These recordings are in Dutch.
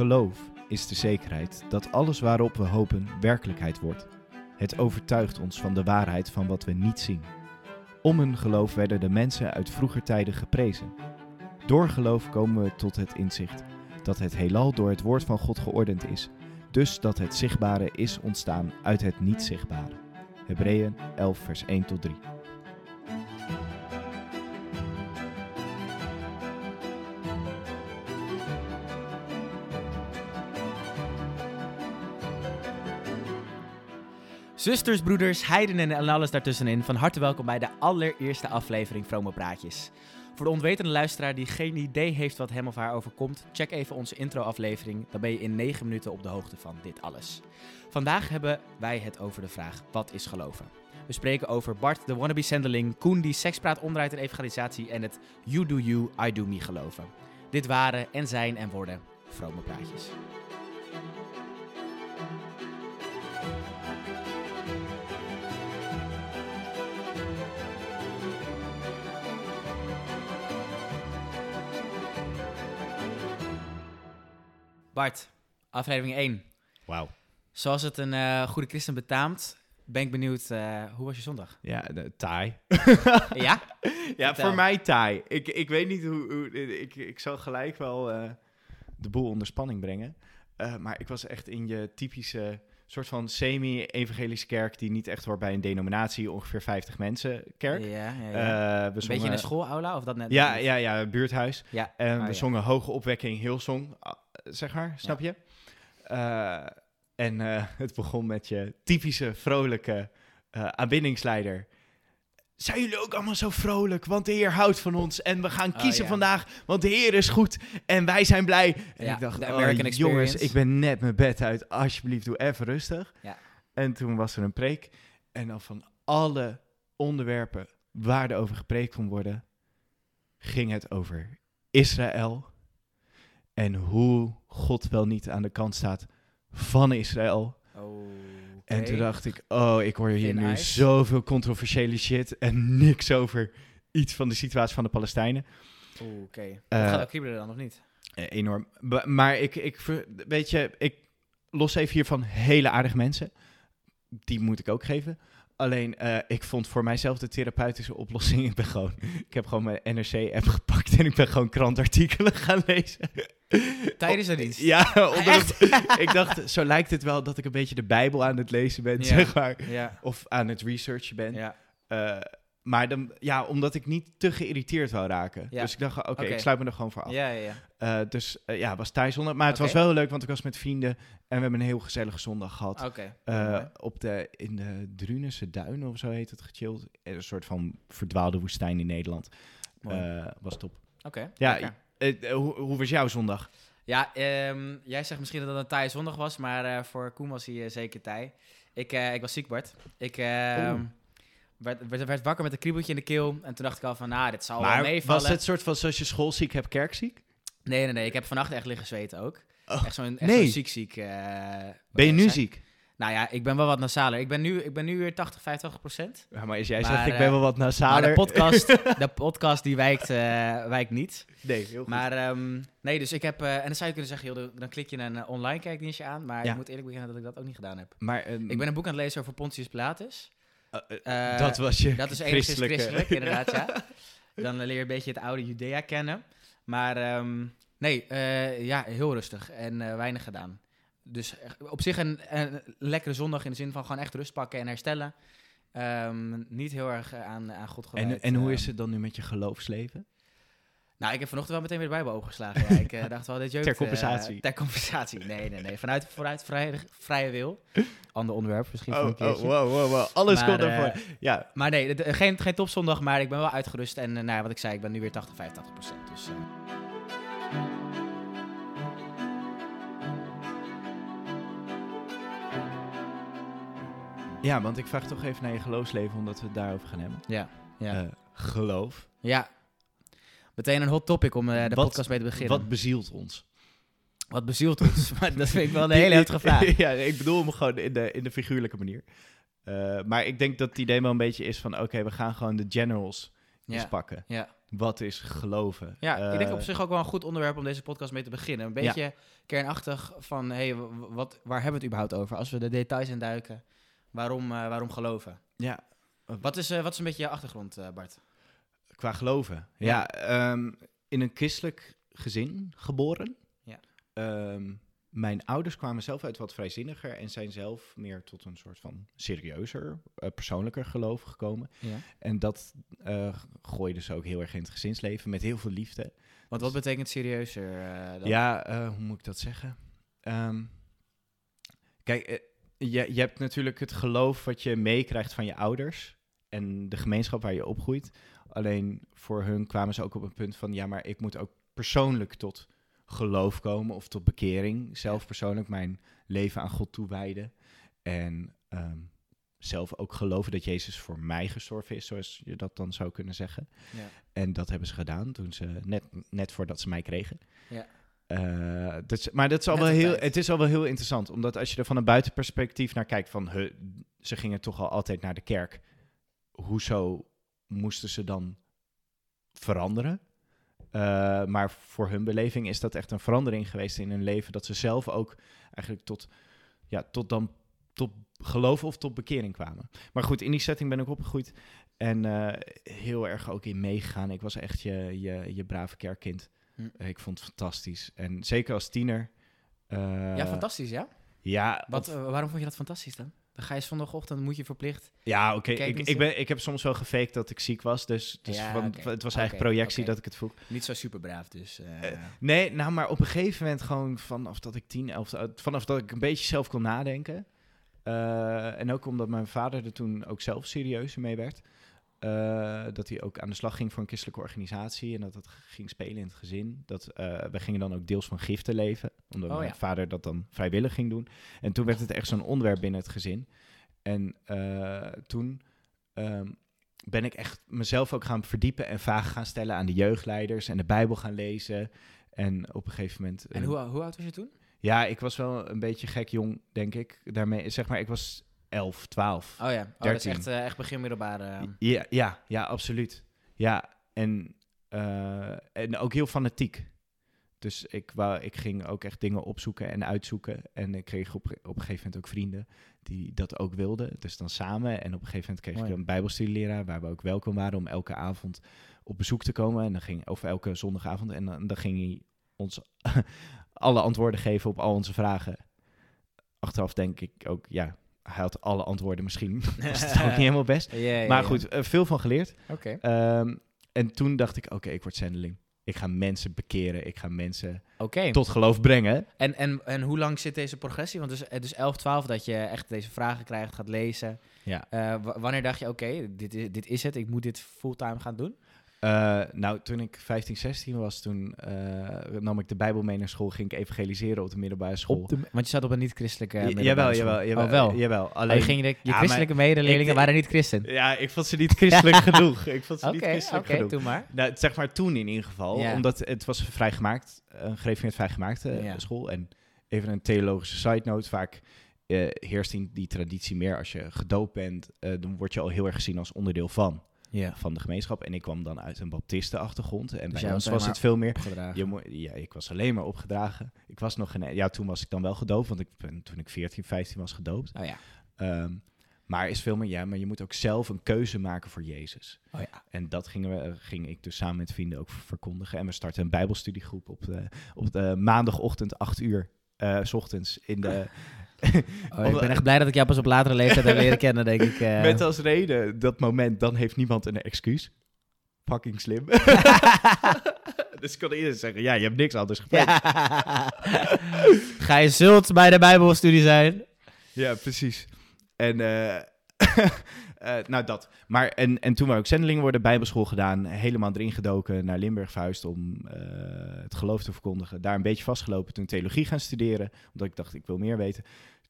Geloof is de zekerheid dat alles waarop we hopen werkelijkheid wordt. Het overtuigt ons van de waarheid van wat we niet zien. Om hun geloof werden de mensen uit vroeger tijden geprezen. Door geloof komen we tot het inzicht dat het heelal door het woord van God geordend is, dus dat het zichtbare is ontstaan uit het niet zichtbare. Hebreeën 11 vers 1 tot 3. Zusters, broeders, heidenen en alles daartussenin, van harte welkom bij de allereerste aflevering Vromo Praatjes. Voor de onwetende luisteraar die geen idee heeft wat hem of haar overkomt, check even onze intro-aflevering. Dan ben je in 9 minuten op de hoogte van dit alles. Vandaag hebben wij het over de vraag: wat is geloven? We spreken over Bart, de wannabe zendeling, Koen die seks praat, omdraait en evangelisatie en het You do you, I do me geloven. Dit waren en zijn en worden vrome praatjes. Bart, aflevering 1. Wauw. Zoals het een eh, goede christen betaamt, ben ik benieuwd, eh, hoe was je zondag? Ja, de, taai. Ja? Ja, voor mij taai. Ik, ik weet niet hoe... hoe ik, ik zal gelijk wel eh, de boel onder spanning brengen. Eh, maar ik was echt in je typische soort van semi-evangelische kerk... die niet echt hoort bij een denominatie, ongeveer 50 mensen kerk. Ja, ja, ja. Eh, we een beetje zongen- in een schoolaula of dat net? Ja, ja, ja, buurthuis. Ja. En we ja. zongen Hoge Opwekking, Hillsong, ah, zeg maar, snap je? Eh, en eh, het begon met je typische vrolijke eh aanbiddingsleider. Zijn jullie ook allemaal zo vrolijk? Want de Heer houdt van ons en we gaan Oh, kiezen ja. vandaag, want de Heer is goed en wij zijn blij. En Ja, ik dacht, oh, jongens, ik ben net mijn bed uit, alsjeblieft doe even rustig. Ja. En toen was er een preek en dan van alle onderwerpen waar er over gepreekt kon worden, ging het over Israël en hoe God wel niet aan de kant staat van Israël. Oh, En toen dacht ik, oh, ik hoor hier nu zoveel controversiële shit en niks over iets van de situatie van de Palestijnen. Oké. Eh, Gaat ook kriebelen dan, of niet? Eh, enorm. Maar ik, ik, weet je, ik los even hier van hele aardige mensen. Die moet ik ook geven. Alleen, eh, ik vond voor mijzelf de therapeutische oplossing. Ik ben gewoon, ik heb gewoon mijn NRC-app gepakt en ik ben gewoon krantartikelen gaan lezen. Tijdens de dienst? Ja, omdat het- ik dacht, zo lijkt het wel dat ik een beetje de Bijbel aan het lezen ben, Ja. zeg maar. Ja. Of aan het researchen ben. Ja. Eh, maar dan, ja, omdat ik niet te geïrriteerd wou raken. Ja. Dus ik dacht, oké, ik sluit me er gewoon voor af. Ja, ja, ja. Eh, dus eh, ja, was thuis zondag. Maar het was wel leuk, want ik was met vrienden en we hebben een heel gezellige zondag gehad. Oké. Eh, op de, in de Drunense Duinen of zo heet het, gechilled. Een soort van verdwaalde woestijn in Nederland. Was top. Oké. ja, hoe, hoe was jouw zondag? Ja, ehm, jij zegt misschien dat het een taaie zondag was, maar voor Koen was hij zeker taai. Ik, ik was ziek, Bart. Ik ehm, Oeh. Werd, werd, werd wakker met een kriebeltje in de keel. En toen dacht ik al van, nou, dit zal wel maar meevallen. was het soort van zoals je schoolziek hebt, kerkziek? Nee, nee, nee. Ik heb vannacht echt liggen zweten ook. Oh, Echt zo'n echt nee. zo'n ziek, ziek. eh, Ben je eh, nu zijn- ziek? Nou ja, ik ben wel wat nasaler. Ik ben nu, ik ben nu weer 80, 85 procent. Ja, maar als jij Maar, zegt, ik eh, ben wel wat Maar nasaler. de podcast, de podcast die wijkt, eh, wijkt niet. Nee, heel goed. Maar ehm, nee, dus ik heb... eh, en dan zou je kunnen zeggen, joh, dan klik je een eh, online kijkdienstje aan. Maar Ja. ik moet eerlijk bekennen dat ik dat ook niet gedaan heb. maar ehm, Ik ben een boek aan het lezen over Pontius Pilatus. Eh, eh, dat was je Dat is enigszins christelijke... christelijk, inderdaad, ja. Dan leer je een beetje het oude Judea kennen. Maar ehm, nee, eh, ja, heel rustig en weinig gedaan. Dus op zich een, een lekkere zondag in de zin van gewoon echt rust pakken en herstellen. Ehm, niet heel erg aan, aan God gewijd. en, en hoe ehm. is het dan nu met je geloofsleven? Nou, ik heb vanochtend wel meteen weer de Bijbel opengeslagen. Ja, ik eh, dacht wel, dit jeukt... Ter eh, compensatie. ter compensatie. Nee, nee, nee. Vanuit, vanuit vrije, vrije wil. Ander onderwerp, misschien voor Oh, een keertje. wow, wow, wow. Alles Maar, komt eh, daarvoor. ja, Maar nee, geen, geen topzondag, maar ik ben wel uitgerust. En nou, ja, wat ik zei, ik ben nu weer 80, 85 procent. Dus eh, Ja, want ik vraag toch even naar je geloofsleven, omdat we het daarover gaan hebben. ja. Ja. Geloof. ja. Meteen een hot topic om eh, de Wat- podcast mee te beginnen. Wat Wat, bezielt ons? bezielt ons? Maar dat vind ik wel een hele heftige vraag. ja, ik bedoel hem gewoon in de, in de figuurlijke manier. Eh, maar ik denk dat het idee wel een beetje is van... oké, we gaan gewoon de generals eens Ja. pakken. Ja. Wat is geloven? Ja, ik denk Eh, op zich ook wel een goed onderwerp om deze podcast mee te beginnen. Een beetje kernachtig van, hey, w- wat, waar hebben we het überhaupt over? Als we de details induiken, waarom, waarom geloven? Ja, Wat is, wat is een beetje je achtergrond, Bart? Qua geloven. Ja. Ja, ehm, in een christelijk gezin geboren. Ja. Ehm, mijn ouders kwamen zelf uit wat vrijzinniger en zijn zelf meer tot een soort van serieuzer, eh, persoonlijker geloof gekomen. Ja. En dat eh gooide ze ook heel erg in het gezinsleven met heel veel liefde. Want wat betekent serieuzer? eh, dan? Ja, hoe moet ik dat zeggen? Ehm, kijk, je, je hebt natuurlijk het geloof wat je meekrijgt van je ouders en de gemeenschap waar je opgroeit. Alleen voor hun kwamen ze ook op een punt van, ja, maar ik moet ook persoonlijk tot geloof komen of tot bekering. Zelf persoonlijk mijn leven aan God toewijden. En ehm, zelf ook geloven dat Jezus voor mij gestorven is, zoals je dat dan zou kunnen zeggen. Ja. En dat hebben ze gedaan toen ze net, net voordat ze mij kregen. Ja. Eh, dat is- maar dat is al Net wel heel, tijd. het is al wel heel interessant, omdat als je er van een buitenperspectief naar kijkt, van he, ze gingen toch al altijd naar de kerk. Hoezo moesten ze dan veranderen? Eh, maar voor hun beleving is dat echt een verandering geweest in hun leven, dat ze zelf ook eigenlijk tot, ja, tot dan tot geloof of tot bekering kwamen. Maar goed, in die setting ben ik opgegroeid en eh, heel erg ook in meegegaan. Ik was echt je, je, je brave kerkkind. Hm. Ik vond het fantastisch. En zeker als tiener. eh, ja, fantastisch, ja? Ja, Wat, of- waarom vond je dat fantastisch dan? Je zondagochtend, moet je verplicht. ja oké. Ik, ik, ben, ik heb soms wel gefaked dat ik ziek was. Dus, dus Ja, van- het was eigenlijk projectie dat ik het vroeg. Niet zo super braaf, dus. eh, Nee, nou, maar op een gegeven moment gewoon vanaf dat ik tien, elf, eh, vanaf dat ik een beetje zelf kon nadenken. eh, en ook omdat mijn vader er toen ook zelf serieus mee werd. Eh, dat hij ook aan de slag ging voor een christelijke organisatie. En dat het ging spelen in het gezin. Dat, eh we gingen dan ook deels van giften leven. Omdat Oh, mijn ja. vader dat dan vrijwillig ging doen. En toen werd het echt zo'n onderwerp binnen het gezin. En eh, toen ehm, ben ik echt mezelf ook gaan verdiepen en vragen gaan stellen aan de jeugdleiders. En de Bijbel gaan lezen. En op een gegeven moment... En hoe, hoe oud was je toen? Ja, ik was wel een beetje gek jong, denk ik. Daarmee, zeg maar, ik was 11, 12. Oh ja, oh, dat is 13. echt, eh, echt begin middelbare. Ja, ja, ja, absoluut. Ja, en, eh, en ook heel fanatiek. Dus ik, wou, ik ging ook echt dingen opzoeken en uitzoeken. En ik kreeg op, op een gegeven moment ook vrienden die dat ook wilden. Dus dan samen. En op een gegeven moment kreeg ik een bijbelstudieleraar... waar we ook welkom waren om elke avond op bezoek te komen. En dan ging, of elke zondagavond. En dan, dan ging hij ons alle antwoorden geven op al onze vragen. Achteraf denk ik ook, ja, hij had alle antwoorden misschien. was het ook niet helemaal best. Maar goed, eh, veel van geleerd. Oké. Ehm, en toen dacht ik, oké, ik word zendeling. Ik ga mensen bekeren. Ik ga mensen tot geloof brengen. En, en, en hoe lang zit deze progressie? Want dus, het is 11, 12 dat je echt deze vragen krijgt, gaat lezen. Ja. Eh, wa- wanneer dacht je, oké, dit, is, dit is het, ik moet dit fulltime gaan doen? Eh, nou, toen ik 15, 16 was, toen eh, nam ik de Bijbel mee naar school. Ging ik evangeliseren op de middelbare school. want je zat op een niet-christelijke middelbare jawel, school. jawel, jawel. Oh, wel. jawel. Oh, Alleen, ging de, je Ja, christelijke medeleerlingen waren niet christen. Ja, ik vond ze niet christelijk genoeg. Ik vond ze Oké, niet oké, christelijk genoeg. doe maar. Nou, zeg maar toen in ieder geval. Ja. Omdat het was vrijgemaakt, een gereformeerd vrijgemaakte eh, Ja. school. En even een theologische side note. Vaak eh, heerst in die traditie meer als je gedoopt bent. dan word je al heel erg gezien als onderdeel van, Ja. van de gemeenschap. En ik kwam dan uit een baptistenachtergrond. En Dus bij ons was het veel meer... Je ja, ik was alleen maar opgedragen. Ik was nog geen... Ja, toen was ik dan wel gedoopt. Want ik ben toen ik 14, 15 was gedoopt. Oh ja. Ehm, maar is veel meer... Ja, maar je moet ook zelf een keuze maken voor Jezus. Oh ja. En dat gingen we, ging ik dus samen met vrienden ook verkondigen. En we starten een bijbelstudiegroep op de, op de maandagochtend 8 uur. eh, s ochtends in de... Oh, ik ben echt blij dat ik jou pas op latere leeftijd heb leren kennen, denk ik. eh. Met als reden dat moment, dan heeft niemand een excuus. Fucking slim. dus ik kan eerder zeggen, ja, je hebt niks anders. Ja. Ga je zult bij de Bijbelstudie zijn? Ja, precies. En, eh, eh, nou dat. Maar, en, en toen we ook zendelingen worden, bijbelschool gedaan, helemaal erin gedoken, naar Limburg verhuisd om eh, het geloof te verkondigen. Daar een beetje vastgelopen, toen theologie gaan studeren, omdat ik dacht, ik wil meer weten.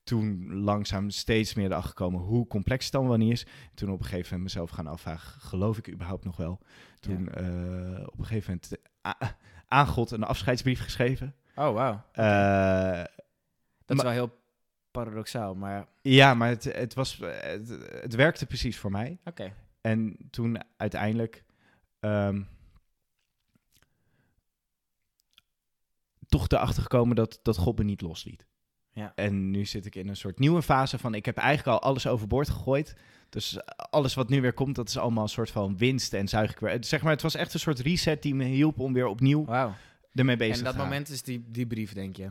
Toen langzaam steeds meer erachter gekomen hoe complex het dan wel niet is. Toen op een gegeven moment mezelf gaan afvragen, geloof ik überhaupt nog wel? Toen eh, op een gegeven moment aan God een afscheidsbrief geschreven. Oh, wauw. Eh, Dat is Maar- wel heel paradoxaal, maar... Ja, maar het, het, was, het, het werkte precies voor mij. Oké. En toen uiteindelijk... Ehm, toch erachter gekomen dat, dat God me niet losliet. Ja. En nu zit ik in een soort nieuwe fase van... ik heb eigenlijk al alles overboord gegooid. Dus alles wat nu weer komt, dat is allemaal een soort van winst en zuig ik weer. Zeg maar, het was echt een soort reset die me hielp om weer opnieuw wow. ermee bezig te gaan. En dat moment is die, die brief, denk je?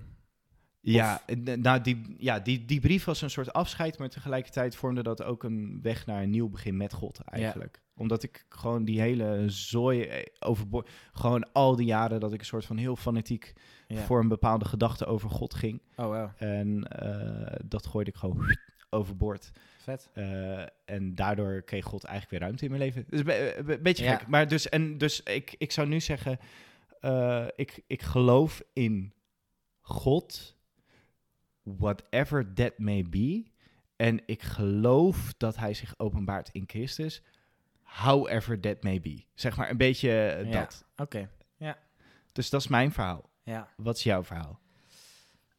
Ja, nou, die, ja die, die brief was een soort afscheid, maar tegelijkertijd vormde dat ook een weg naar een nieuw begin met God eigenlijk. Omdat ik gewoon die hele zooi eh, overboord, gewoon al die jaren dat ik een soort van heel fanatiek Ja. voor een bepaalde gedachte over God ging. Oh, wow. En eh, dat gooide ik gewoon overboord. Vet. Eh, en daardoor kreeg God eigenlijk weer ruimte in mijn leven. Dus een beetje Ja. gek. Maar dus, en dus ik, ik zou nu zeggen, ik, ik geloof in God, whatever that may be. En ik geloof dat hij zich openbaart in Christus, however that may be. Zeg maar een beetje eh, Ja. dat. Oké. Dus dat is mijn verhaal. Ja. Wat is jouw verhaal?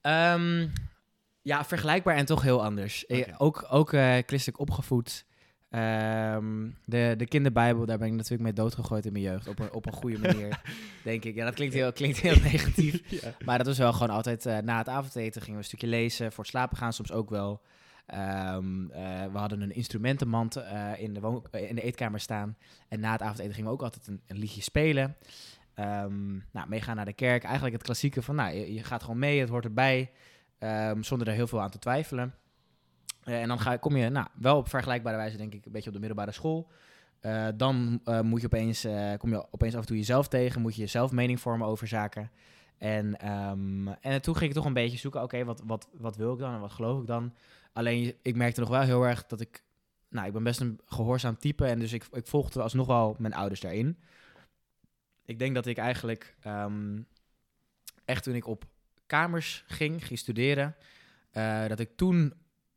Ehm, ja, vergelijkbaar en toch heel anders. Eh. Ook, ook eh, christelijk opgevoed. Ehm, de, de kinderbijbel, daar ben ik natuurlijk mee doodgegooid in mijn jeugd. Op een, op een goede manier, denk ik. Ja, dat klinkt heel, klinkt heel negatief. ja. Maar dat was wel gewoon altijd eh, na het avondeten gingen we een stukje lezen. Voor het slapen gaan soms ook wel. Ehm, eh, we hadden een instrumentenmand eh, in, de woon- in de eetkamer staan. En na het avondeten gingen we ook altijd een, een liedje spelen. Ehm, nou, meegaan naar de kerk. Eigenlijk het klassieke van, nou, je, je gaat gewoon mee, het hoort erbij. zonder er heel veel aan te twijfelen. Eh, en dan ga, kom je nou, wel op vergelijkbare wijze, denk ik, een beetje op de middelbare school. Eh, dan eh, moet je opeens, kom je opeens af en toe jezelf tegen, moet je jezelf mening vormen over zaken. En, ehm, en toen ging ik toch een beetje zoeken, oké, wat, wat, wat wil ik dan en wat geloof ik dan? Alleen, ik merkte nog wel heel erg dat ik, nou, ik ben best een gehoorzaam type en dus ik, ik volgde alsnog wel mijn ouders daarin. Ik denk dat ik eigenlijk ehm, echt toen ik op kamers ging, ging studeren, dat ik toen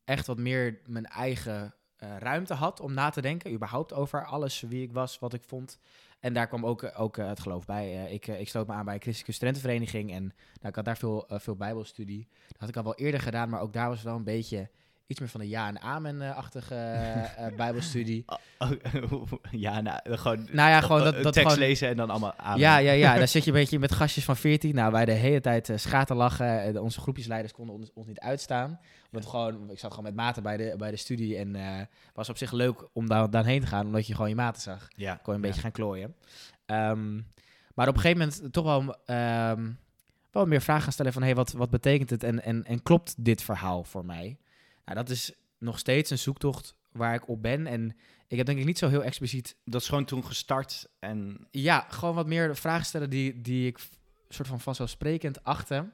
echt wat meer mijn eigen eh, ruimte had om na te denken, überhaupt over alles, wie ik was, wat ik vond. En daar kwam ook, ook eh, het geloof bij. Eh, ik, eh, ik sloot me aan bij een christelijke studentenvereniging en nou, ik had daar veel, eh, veel bijbelstudie. Dat had ik al wel eerder gedaan, maar ook daar was wel een beetje iets meer van de ja- en amen-achtige eh, eh, bijbelstudie. ja, nou, gewoon, Nou ja, gewoon dat, een dat tekst gewoon, lezen en dan allemaal aan. Ja, ja, ja. Dan zit je een beetje met gastjes van 14. Nou, wij de hele tijd eh, schaten lachen. Onze groepjesleiders konden ons, ons niet uitstaan. Omdat gewoon, ik zat gewoon met maten bij de, bij de studie. En was op zich leuk om daar, daarheen te gaan, omdat je gewoon je maten zag. ja. Kon je een beetje gaan klooien. Ehm, maar op een gegeven moment toch wel, ehm, wel meer vragen gaan stellen van... Hey, wat, wat betekent het en, en, en klopt dit verhaal voor mij? Nou, dat is nog steeds een zoektocht waar ik op ben. En ik heb denk ik niet zo heel expliciet Dat is gewoon toen gestart en ja, gewoon wat meer vragen stellen die, die ik soort van vanzelfsprekend achtte.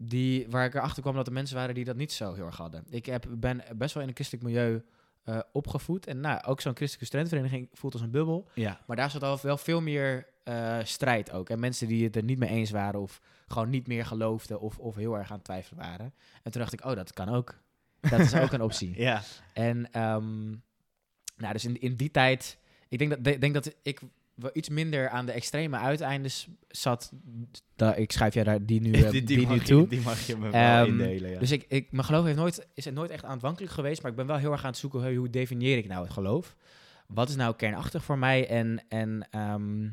Die, waar ik erachter kwam dat er mensen waren die dat niet zo heel erg hadden. Ik heb, ben best wel in een christelijk milieu eh, opgevoed. En nou, ook zo'n christelijke studentenvereniging voelt als een bubbel. ja. Maar daar zat al wel veel meer eh, strijd ook. En mensen die het er niet mee eens waren of gewoon niet meer geloofden of, of heel erg aan het twijfelen waren. En toen dacht ik, oh, dat kan ook. Dat is ook een optie. Ja, En ehm, nou, dus in, in die tijd, ik denk dat, de- denk dat ik wel iets minder aan de extreme uiteindes zat. Da, ik schrijf jij daar die nu, eh, die, die, die, nu toe. die mag je me wel Ehm, indelen, ja. Dus ik, ik, mijn geloof heeft nooit, is er nooit echt aanvankelijk geweest, maar ik ben wel heel erg aan het zoeken, hey, hoe definieer ik nou het geloof? Wat is nou kernachtig voor mij en, en, ehm,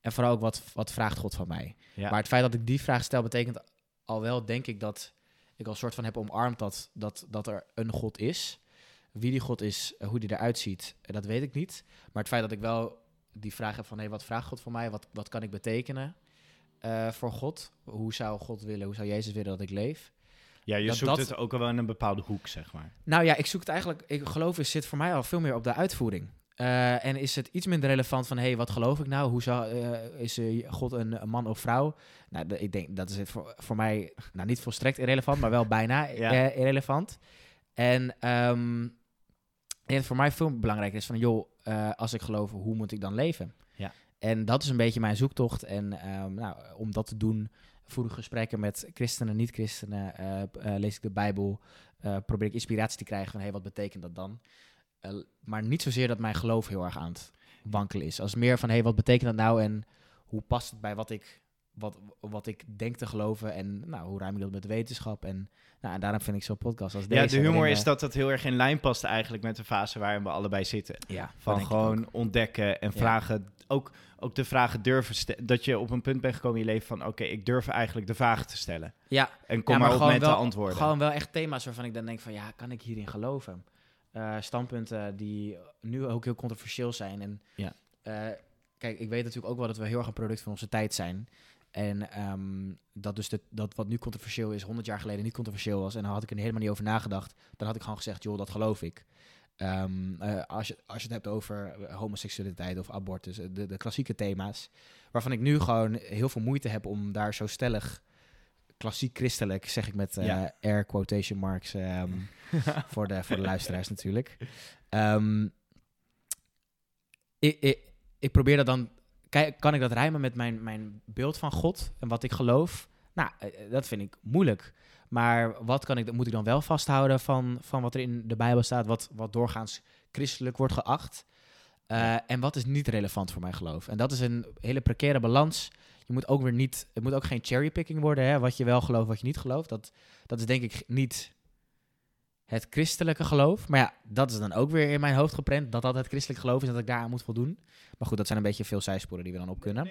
en vooral ook wat, wat vraagt God van mij? ja. Maar het feit dat ik die vraag stel, betekent al wel, denk ik, dat ik al soort van heb omarmd dat, dat, dat er een God is. Wie die God is, eh, hoe die eruit ziet, eh, dat weet ik niet. Maar het feit dat ik wel die vraag heb van, hé, wat vraagt God van mij? Wat, wat kan ik betekenen eh, voor God? Hoe zou God willen, hoe zou Jezus willen dat ik leef? ja, je dat zoekt dat- het ook wel in een bepaalde hoek, zeg maar. Nou ja, ik zoek het eigenlijk, ik geloof is, zit voor mij al veel meer op de uitvoering. Eh, en is het iets minder relevant van, hé, hey, wat geloof ik nou? Hoe zou, eh, is eh, God een, een man of vrouw? Nou, ik denk, dat is het voor, voor mij, nou niet volstrekt irrelevant, maar wel bijna Ja. irrelevant. En denk dat voor mij veel belangrijker is van, joh, als ik geloof, hoe moet ik dan leven? Ja. En dat is een beetje mijn zoektocht. En ehm, nou, om dat te doen, voer ik gesprekken met christenen, niet-christenen, lees ik de Bijbel, probeer ik inspiratie te krijgen van, hé, wat betekent dat dan? Eh, maar niet zozeer dat mijn geloof heel erg aan het wankelen is. Als meer van, hé, wat betekent dat nou en hoe past het bij wat ik wat, wat ik denk te geloven en nou, hoe ruim ik dat met de wetenschap. En, nou, en daarom vind ik zo'n podcast als deze. Ja, de humor waarin, is eh, dat dat heel erg in lijn past eigenlijk met de fase waarin we allebei zitten. Ja, Van gewoon ontdekken en Ja. vragen. Ook, ook de vragen durven stellen. Dat je op een punt bent gekomen in je leven van... oké, ik durf eigenlijk de vragen te stellen. Ja, En kom Ja, maar, op met wel, de antwoorden. Gewoon wel echt thema's waarvan ik dan denk van ja, kan ik hierin geloven? Eh, standpunten die nu ook heel controversieel zijn. En Ja. eh, kijk, ik weet natuurlijk ook wel dat we heel erg een product van onze tijd zijn. En ehm, dat dus de, dat wat nu controversieel is, 100 jaar geleden niet controversieel was. En dan had ik er helemaal niet over nagedacht. Dan had ik gewoon gezegd, joh, dat geloof ik. Ehm, eh, als, je, als je het hebt over homoseksualiteit of abortus, de, de klassieke thema's. Waarvan ik nu gewoon heel veel moeite heb om daar zo stellig klassiek christelijk, zeg ik met Ja. air quotation marks ehm, voor, de, voor de luisteraars natuurlijk. Ehm, ik, ik, ik probeer dat dan, kan ik dat rijmen met mijn, mijn beeld van God en wat ik geloof? Nou, eh, eh, dat vind ik moeilijk. Maar wat kan ik, dan- moet ik dan wel vasthouden van, van wat er in de Bijbel staat, wat, wat doorgaans christelijk wordt geacht? Eh, en wat is niet relevant voor mijn geloof? En dat is een hele precaire balans. Je moet ook weer niet, het moet ook geen cherrypicking worden, hè? wat je wel gelooft, wat je niet gelooft. Dat, dat is denk ik niet het christelijke geloof. Maar ja, dat is dan ook weer in mijn hoofd geprent, dat dat het christelijk geloof is en dat ik daaraan moet voldoen. Maar goed, dat zijn een beetje veel zijsporen die we dan op kunnen.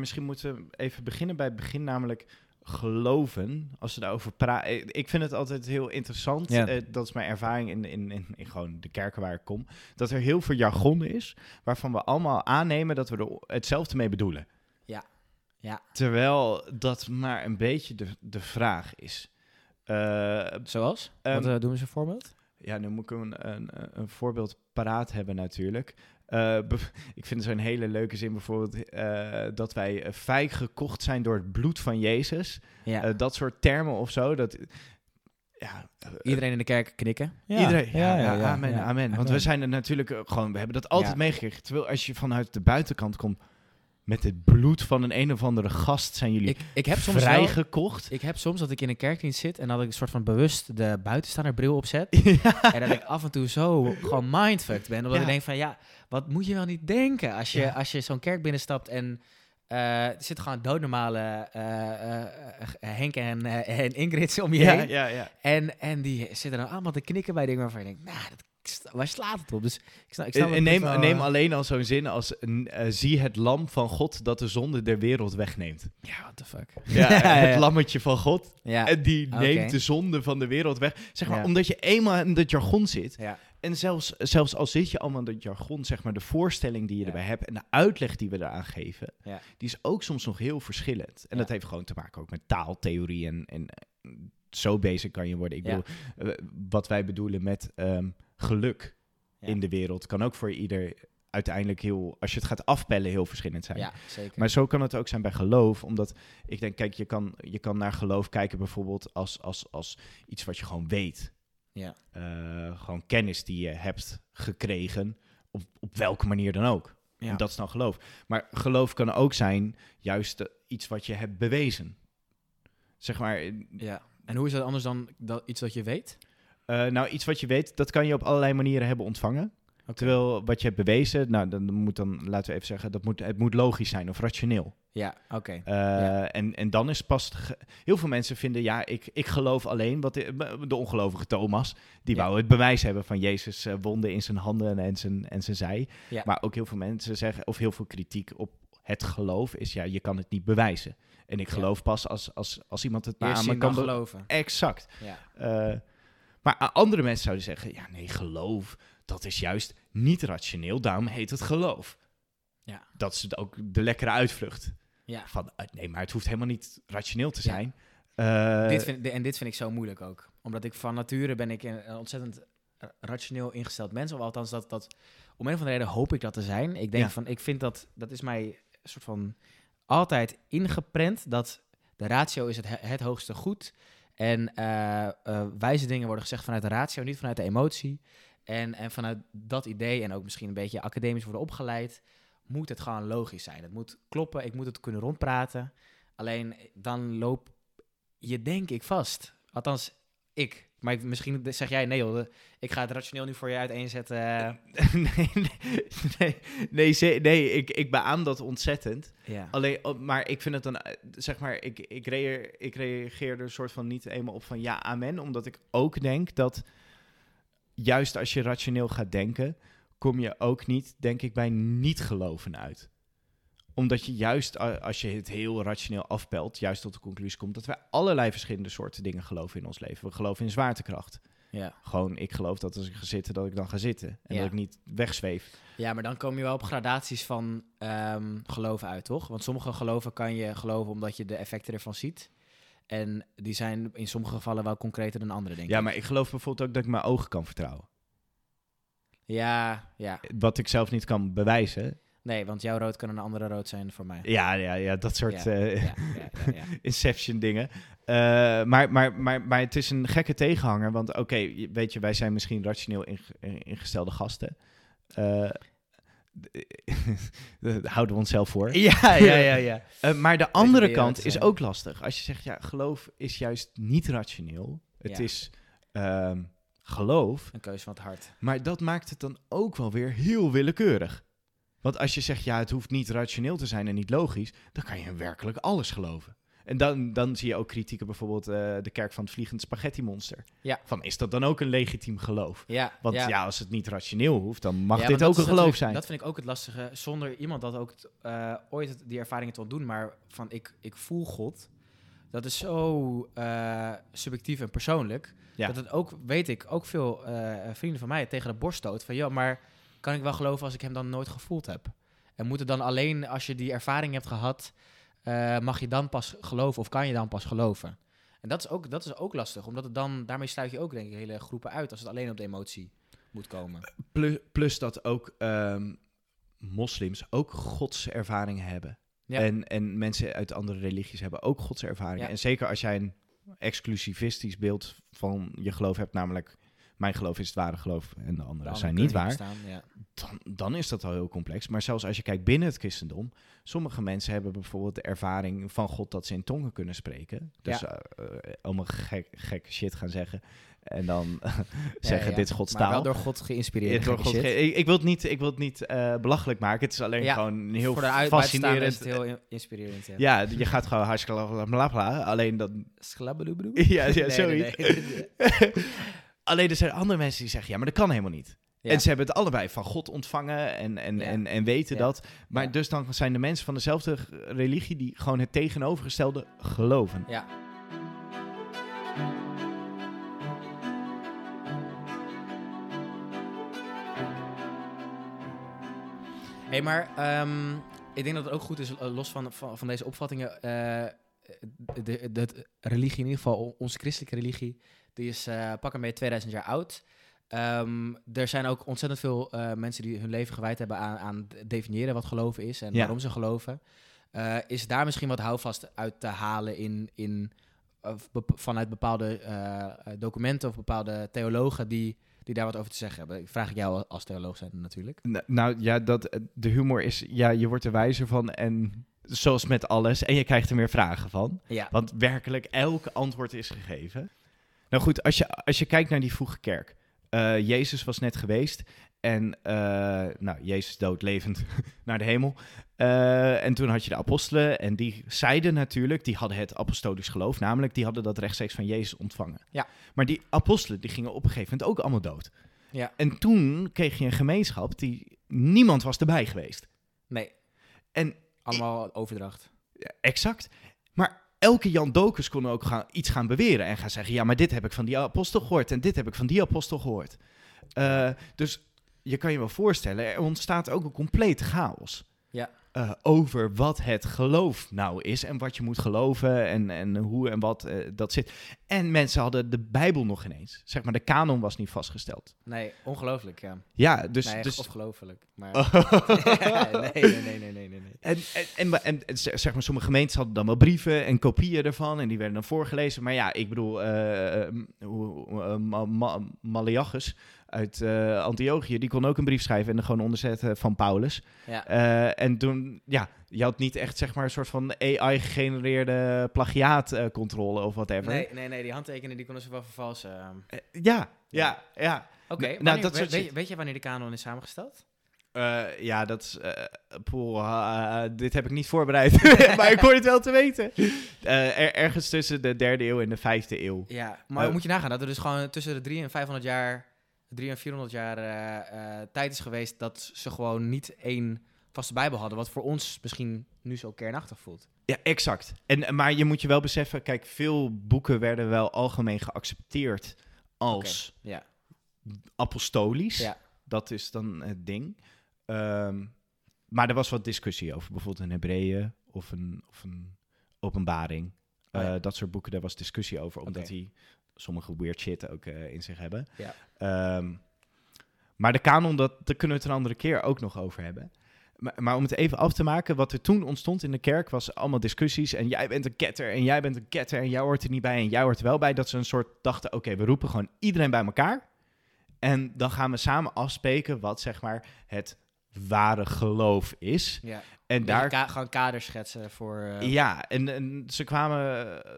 Misschien moeten we even beginnen bij het begin, namelijk geloven. Als we daarover praten. Ik vind het altijd heel interessant. Ja. eh, dat is mijn ervaring in, in, in, in gewoon de kerken waar ik kom. Dat er heel veel jargon is, waarvan we allemaal aannemen dat we er hetzelfde mee bedoelen. Ja. Ja. Terwijl dat maar een beetje de, de vraag is. Eh, Zoals? Ehm, wat eh, doen we een voorbeeld? ja, nu moet ik een, een, een voorbeeld paraat hebben natuurlijk. Eh, ik vind zo'n hele leuke zin bijvoorbeeld dat wij fijn gekocht zijn door het bloed van Jezus. Ja. Dat soort termen of zo. Dat, ja, Iedereen in de kerk knikken. Iedereen, ja, ja, amen, amen. Want we zijn er natuurlijk gewoon, we hebben dat altijd meegekregen. Terwijl als je vanuit de buitenkant komt met het bloed van een een of andere gast, zijn jullie Ik, ik heb soms vrijgekocht. ik heb soms dat ik in een kerkdienst zit en dat ik een soort van bewust de buitenstaander opzet. ja. En dat ik af en toe zo gewoon mindfucked ben. Omdat Ja. ik denk van, ja, wat moet je wel niet denken als je, Ja. als je zo'n kerk binnenstapt en eh, er zitten gewoon doodnormale eh, Henk en, en Ingrid om je heen. ja, ja. En, en die zitten dan allemaal te knikken bij dingen waarvan je denkt, nou, dat, waar slaat het op? Dus ik ik En, het en neem, wel, neem eh, alleen al zo'n zin als eh, zie het lam van God dat de zonde der wereld wegneemt. Ja, what the fuck. Ja, Ja, het ja. lammetje van God. En die neemt de zonde van de wereld weg. Zeg maar, omdat je eenmaal in dat jargon zit. En zelfs, zelfs al zit je allemaal in dat jargon, zeg maar, de voorstelling die je erbij hebt en de uitleg die we eraan geven, die is ook soms nog heel verschillend. En dat heeft gewoon te maken ook met taaltheorie en, en eh, zo bezig kan je worden. Ik bedoel, eh, wat wij bedoelen met ehm, geluk Ja. in de wereld kan ook voor ieder uiteindelijk heel, als je het gaat afpellen, heel verschillend zijn. ja, zeker. Maar zo kan het ook zijn bij geloof. Omdat ik denk, kijk, je kan, je kan naar geloof kijken bijvoorbeeld als, als, als iets wat je gewoon weet. Ja. Eh, gewoon kennis die je hebt gekregen, op, op welke manier dan ook. Ja. En dat is dan geloof. Maar geloof kan ook zijn juist iets wat je hebt bewezen. Zeg maar, ja. En hoe is dat anders dan dat, iets dat je weet? Eh, nou iets wat je weet, dat kan je op allerlei manieren hebben ontvangen. Terwijl wat je hebt bewezen, nou dan moet dan, laten we even zeggen, dat moet, het moet logisch zijn of rationeel. Ja, oké. Eh, Ja. en, en dan is pas. Heel veel mensen vinden, ja, ik, ik geloof alleen wat de, de ongelovige Thomas. Die Ja. wou het bewijs hebben van Jezus' eh, wonden in zijn handen en zijn, en zijn zij. Ja. Maar ook heel veel mensen zeggen, of heel veel kritiek op het geloof is, ja, je kan het niet bewijzen. En ik geloof pas als, als, als iemand het maar aan me kan geloven. Exact. Ja. Eh, maar andere mensen zouden zeggen, ja, nee, geloof, dat is juist niet rationeel, daarom heet het geloof. Ja. Dat is ook de lekkere uitvlucht. Ja. Van, eh, nee, maar het hoeft helemaal niet rationeel te Ja. zijn. Eh, dit vind, en dit vind ik zo moeilijk ook. Omdat ik van nature ben ik een, ontzettend ra- rationeel ingesteld mens. Of althans, dat, dat, om een of andere reden hoop ik dat te zijn. Ik denk Ja. van, ik vind dat, dat is mij een soort van altijd ingeprent dat de ratio is het, he- het hoogste goed. En eh, eh, wijze dingen worden gezegd vanuit de ratio, niet vanuit de emotie. En, en vanuit dat idee, en ook misschien een beetje academisch worden opgeleid, moet het gewoon logisch zijn. Het moet kloppen, ik moet het kunnen rondpraten. Alleen dan loop je denk ik vast. Althans, ik. Maar ik- misschien zeg jij, nee joh, ik ga het rationeel nu voor je uiteenzetten. eh. nee, nee, nee, nee, nee ik, ik beaam dat ontzettend. ja. Alleen, oh, maar ik vind het dan, eh, zeg maar, ik, ik, reageer, ik reageer er een soort van niet eenmaal op van ja, amen. Omdat ik ook denk dat juist als je rationeel gaat denken, kom je ook niet, denk ik, bij niet geloven uit. Omdat je juist, als je het heel rationeel afpelt, juist tot de conclusie komt dat wij allerlei verschillende soorten dingen geloven in ons leven. We geloven in zwaartekracht. Ja. Gewoon, ik geloof dat als ik ga zitten, dat ik dan ga zitten. En Ja. dat ik niet wegzweef. ja, maar dan kom je wel op gradaties van ehm, geloven uit, toch? Want sommige geloven kan je geloven omdat je de effecten ervan ziet. En die zijn in sommige gevallen wel concreter dan andere, denk Ja, ik. maar ik geloof bijvoorbeeld ook dat ik mijn ogen kan vertrouwen. Ja, ja. Wat ik zelf niet kan bewijzen. Nee, want jouw rood kan een andere rood zijn voor mij. Ja, ja, ja dat soort Ja, eh, Ja. Inception dingen. Eh, maar, maar, maar, maar het is een gekke tegenhanger. Want oké, weet je, wij zijn misschien rationeel inge- ingestelde gasten. Eh, dat houden we onszelf voor. Ja, ja, ja, ja. Eh, maar de andere kant is eh, ook lastig. Als je zegt, ja, geloof is juist niet rationeel. Het Ja. is ehm, geloof. Een keuze van het hart. Maar dat maakt het dan ook wel weer heel willekeurig. Want als je zegt, ja, het hoeft niet rationeel te zijn en niet logisch, dan kan je werkelijk alles geloven. En dan, dan zie je ook kritieken, bijvoorbeeld eh, de kerk van het vliegend spaghetti monster. Ja. Van, is dat dan ook een legitiem geloof? Ja, Want ja, als het niet rationeel hoeft, dan mag Ja, dit ook een geloof zijn. Dat vind ik ook het lastige. Zonder iemand dat ook eh, ooit die ervaringen te doen, maar van ik, ik voel God. Dat is zo eh, subjectief en persoonlijk. Ja. Dat het ook, weet ik, ook veel vrienden van mij tegen de borst stoot. Van ja, maar kan ik wel geloven als ik hem dan nooit gevoeld heb? En moet het dan alleen als je die ervaring hebt gehad, eh, mag je dan pas geloven of kan je dan pas geloven? En dat is ook, dat is ook lastig, omdat het dan, daarmee sluit je ook denk ik hele groepen uit als het alleen op de emotie moet komen. Plus, plus dat ook ehm, moslims ook godservaringen hebben. Ja. En, en mensen uit andere religies hebben ook godservaringen. Ja. En zeker als jij een exclusivistisch beeld van je geloof hebt, namelijk mijn geloof is het ware geloof en de andere De andere zijn niet waar, bestaan, ja. dan, dan is dat al heel complex. Maar zelfs als je kijkt binnen het christendom, sommige mensen hebben bijvoorbeeld de ervaring van God dat ze in tongen kunnen spreken. Dus Ja. eh, eh, allemaal gek, gekke shit gaan zeggen. En dan Ja, zeggen ja. dit is Gods Maar taal. wel door God geïnspireerd. door God ge- ik, ik wil het niet, ik wil het niet eh, belachelijk maken. Het is alleen Ja, gewoon heel Voor de fascinerend. is het heel in- inspirerend. Ja. Je gaat gewoon hartstikke bla bla. Alleen dan. Schlabbeloebloe? Ja, ja Nee, zoiets. nee, nee. alleen er zijn andere mensen die zeggen: ja, maar dat kan helemaal niet. Ja. En ze hebben het allebei van God ontvangen en, en, Ja. en, en weten Ja. dat. Maar dus dan zijn de mensen van dezelfde religie die gewoon het tegenovergestelde geloven. Ja. hey, maar ehm, ik denk dat het ook goed is, eh, los van, van, van deze opvattingen, de, de, de religie, in ieder geval onze christelijke religie, die is eh pak een beetje 2000 jaar oud. Ehm, er zijn ook ontzettend veel eh, mensen die hun leven gewijd hebben aan, aan definiëren wat geloven is en Ja. waarom ze geloven. Eh, is daar misschien wat houvast uit te halen in, in, vanuit bepaalde eh, documenten of bepaalde theologen die, die daar wat over te zeggen hebben? Ik vraag ik jou als theoloog zijn natuurlijk. Nou ja, dat, de humor is, ja, je wordt er wijzer van en zoals met alles. En je krijgt er meer vragen van. Ja. Want werkelijk elk antwoord is gegeven. Nou goed, als je, als je kijkt naar die vroege kerk. eh, Jezus was net geweest. En eh, nou, Jezus dood levend naar de hemel. Eh, en toen had je de apostelen. En die zeiden natuurlijk, die hadden het apostolisch geloof. Namelijk, die hadden dat rechtstreeks van Jezus ontvangen. Ja. Maar die apostelen, die gingen op een gegeven moment ook allemaal dood. Ja. En toen kreeg je een gemeenschap die niemand was erbij geweest. Nee. En Allemaal overdracht. ja, exact. Maar elke Jan Dokus kon ook gaan, iets gaan beweren en gaan zeggen: ja, maar dit heb ik van die apostel gehoord en dit heb ik van die apostel gehoord. Eh, dus je kan je wel voorstellen, er ontstaat ook een complete chaos. Eh, over wat het geloof nou is en wat je moet geloven en, en hoe en wat eh, dat zit. En mensen hadden de Bijbel nog ineens. Zeg maar, de kanon was niet vastgesteld. Nee, ongelooflijk, ja. Ja, dus... nee, dus ongelooflijk. Maar... Nee, nee, nee, nee, nee, nee. En, en, en, zeg maar, sommige gemeentes hadden dan wel brieven en kopieën ervan. En die werden dan voorgelezen. Maar ja, ik bedoel, hoe- Ma- Ma- Maleachus uit eh Antiochië, die kon ook een brief schrijven en er gewoon onderzetten van Paulus. Ja. Eh, en toen, ja, je had niet echt zeg maar een soort van AI-gegenereerde plagiaatcontrole of whatever. Nee, nee, nee, die handtekeningen die konden ze wel vervalsen. Eh, ja, ja, ja. Oké, Nou, dat weet, je- weet je wanneer de kanon is samengesteld? Ja, dat is. ah, dit heb ik niet voorbereid. maar ik hoor het wel te weten. Er- ergens tussen de derde eeuw en de vijfde eeuw. Ja, maar moet je nagaan dat er dus gewoon tussen de 3 en 500 jaar, 3 en 400 jaar eh, eh, tijd is geweest dat ze gewoon niet één vaste Bijbel hadden, wat voor ons misschien nu zo kernachtig voelt. Ja, exact. En, maar je moet je wel beseffen, kijk, veel boeken werden wel algemeen geaccepteerd als Ja, apostolisch. Ja. Dat is dan het ding. Ehm, maar er was wat discussie over. Bijvoorbeeld een Hebreeën of een, of een openbaring. Oh ja. Eh, dat soort boeken, daar was discussie over. Omdat Oké. die sommige weird shit ook eh, in zich hebben. Ja. Ehm, maar de kanon, dat, daar kunnen we het een andere keer ook nog over hebben. Maar, maar om het even af te maken, wat er toen ontstond in de kerk was allemaal discussies. En jij bent een ketter en jij bent een ketter en jij hoort er niet bij en jij hoort er wel bij. Dat ze een soort dachten, oké, we roepen gewoon iedereen bij elkaar. En dan gaan we samen afspreken wat zeg maar het ware geloof is. ja. En Daar daar, gewoon kaders schetsen voor. eh, ja, en, en ze kwamen eh,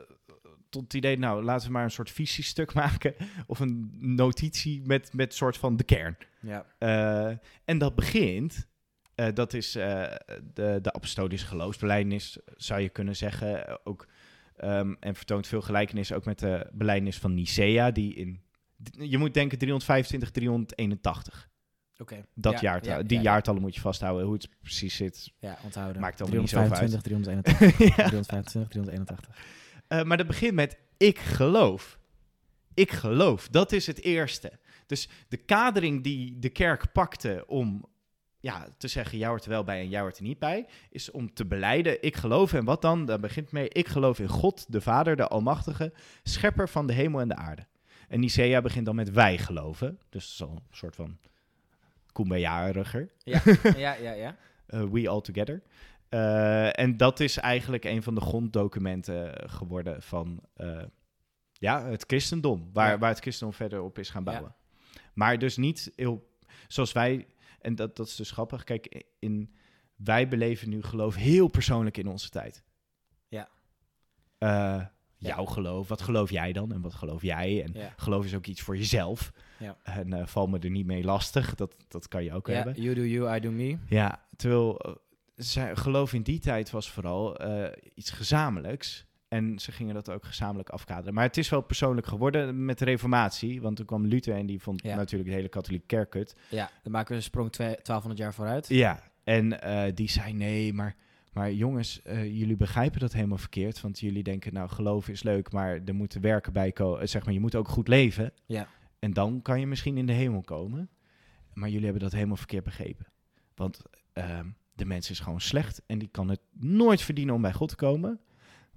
tot het idee, nou laten we maar een soort visiestuk maken. Of een notitie met, met soort van de kern. ja. Eh, en dat begint, eh, dat is eh, de, de apostolische geloofsbelijdenis, zou je kunnen zeggen. Ook, ehm, en vertoont veel gelijkenis ook met de belijdenis van Nicea, die in, je moet denken 325, 381. Oké. Dat Ja, jaartal, ja, die ja, jaartallen moet je vasthouden. Hoe het precies zit, Ja, onthouden. Maakt allemaal niet zoveel uit. 325, 381. ja. 325, 381. Eh, maar dat begint met ik geloof. Ik geloof. Dat is het eerste. Dus de kadering die de kerk pakte om ja, te zeggen, jij hoort er wel bij en jij hoort er niet bij, is om te beleiden, ik geloof. En wat dan? Daar begint mee, ik geloof in God, de Vader, de Almachtige, schepper van de hemel en de aarde. En Nicea begint dan met wij geloven. Dus dat is al een soort van kumbaya-riger. Ja, ja, ja, ja. Eh, We All Together. Eh, en dat is eigenlijk een van de gronddocumenten geworden van eh, ja, het christendom. Waar, Ja. waar het christendom verder op is gaan Ja. bouwen. Maar dus niet heel, zoals wij, en dat, dat is dus grappig. Kijk, in, wij beleven nu geloof heel persoonlijk in onze tijd. Ja. Eh, jouw geloof, wat geloof jij dan? En wat geloof jij? En Ja. geloof is ook iets voor jezelf. Ja. En eh, val me er niet mee lastig. Dat, dat kan je ook Ja, hebben. you do you, I do me. Ja, terwijl eh, zij, geloof in die tijd was vooral eh, iets gezamenlijks. En ze gingen dat ook gezamenlijk afkaderen. Maar het is wel persoonlijk geworden met de reformatie. Want toen kwam Luther en die vond Ja. natuurlijk de hele katholieke kerk kut. Ja, dan maken we een sprong twee- 1200 jaar vooruit. Ja, en eh, die zei nee, maar, maar jongens, eh, jullie begrijpen dat helemaal verkeerd. Want jullie denken, nou, geloven is leuk, maar er moeten werken bij komen. Zeg maar, je moet ook goed leven. Ja. En dan kan je misschien in de hemel komen. Maar jullie hebben dat helemaal verkeerd begrepen. Want ehm, de mens is gewoon slecht en die kan het nooit verdienen om bij God te komen.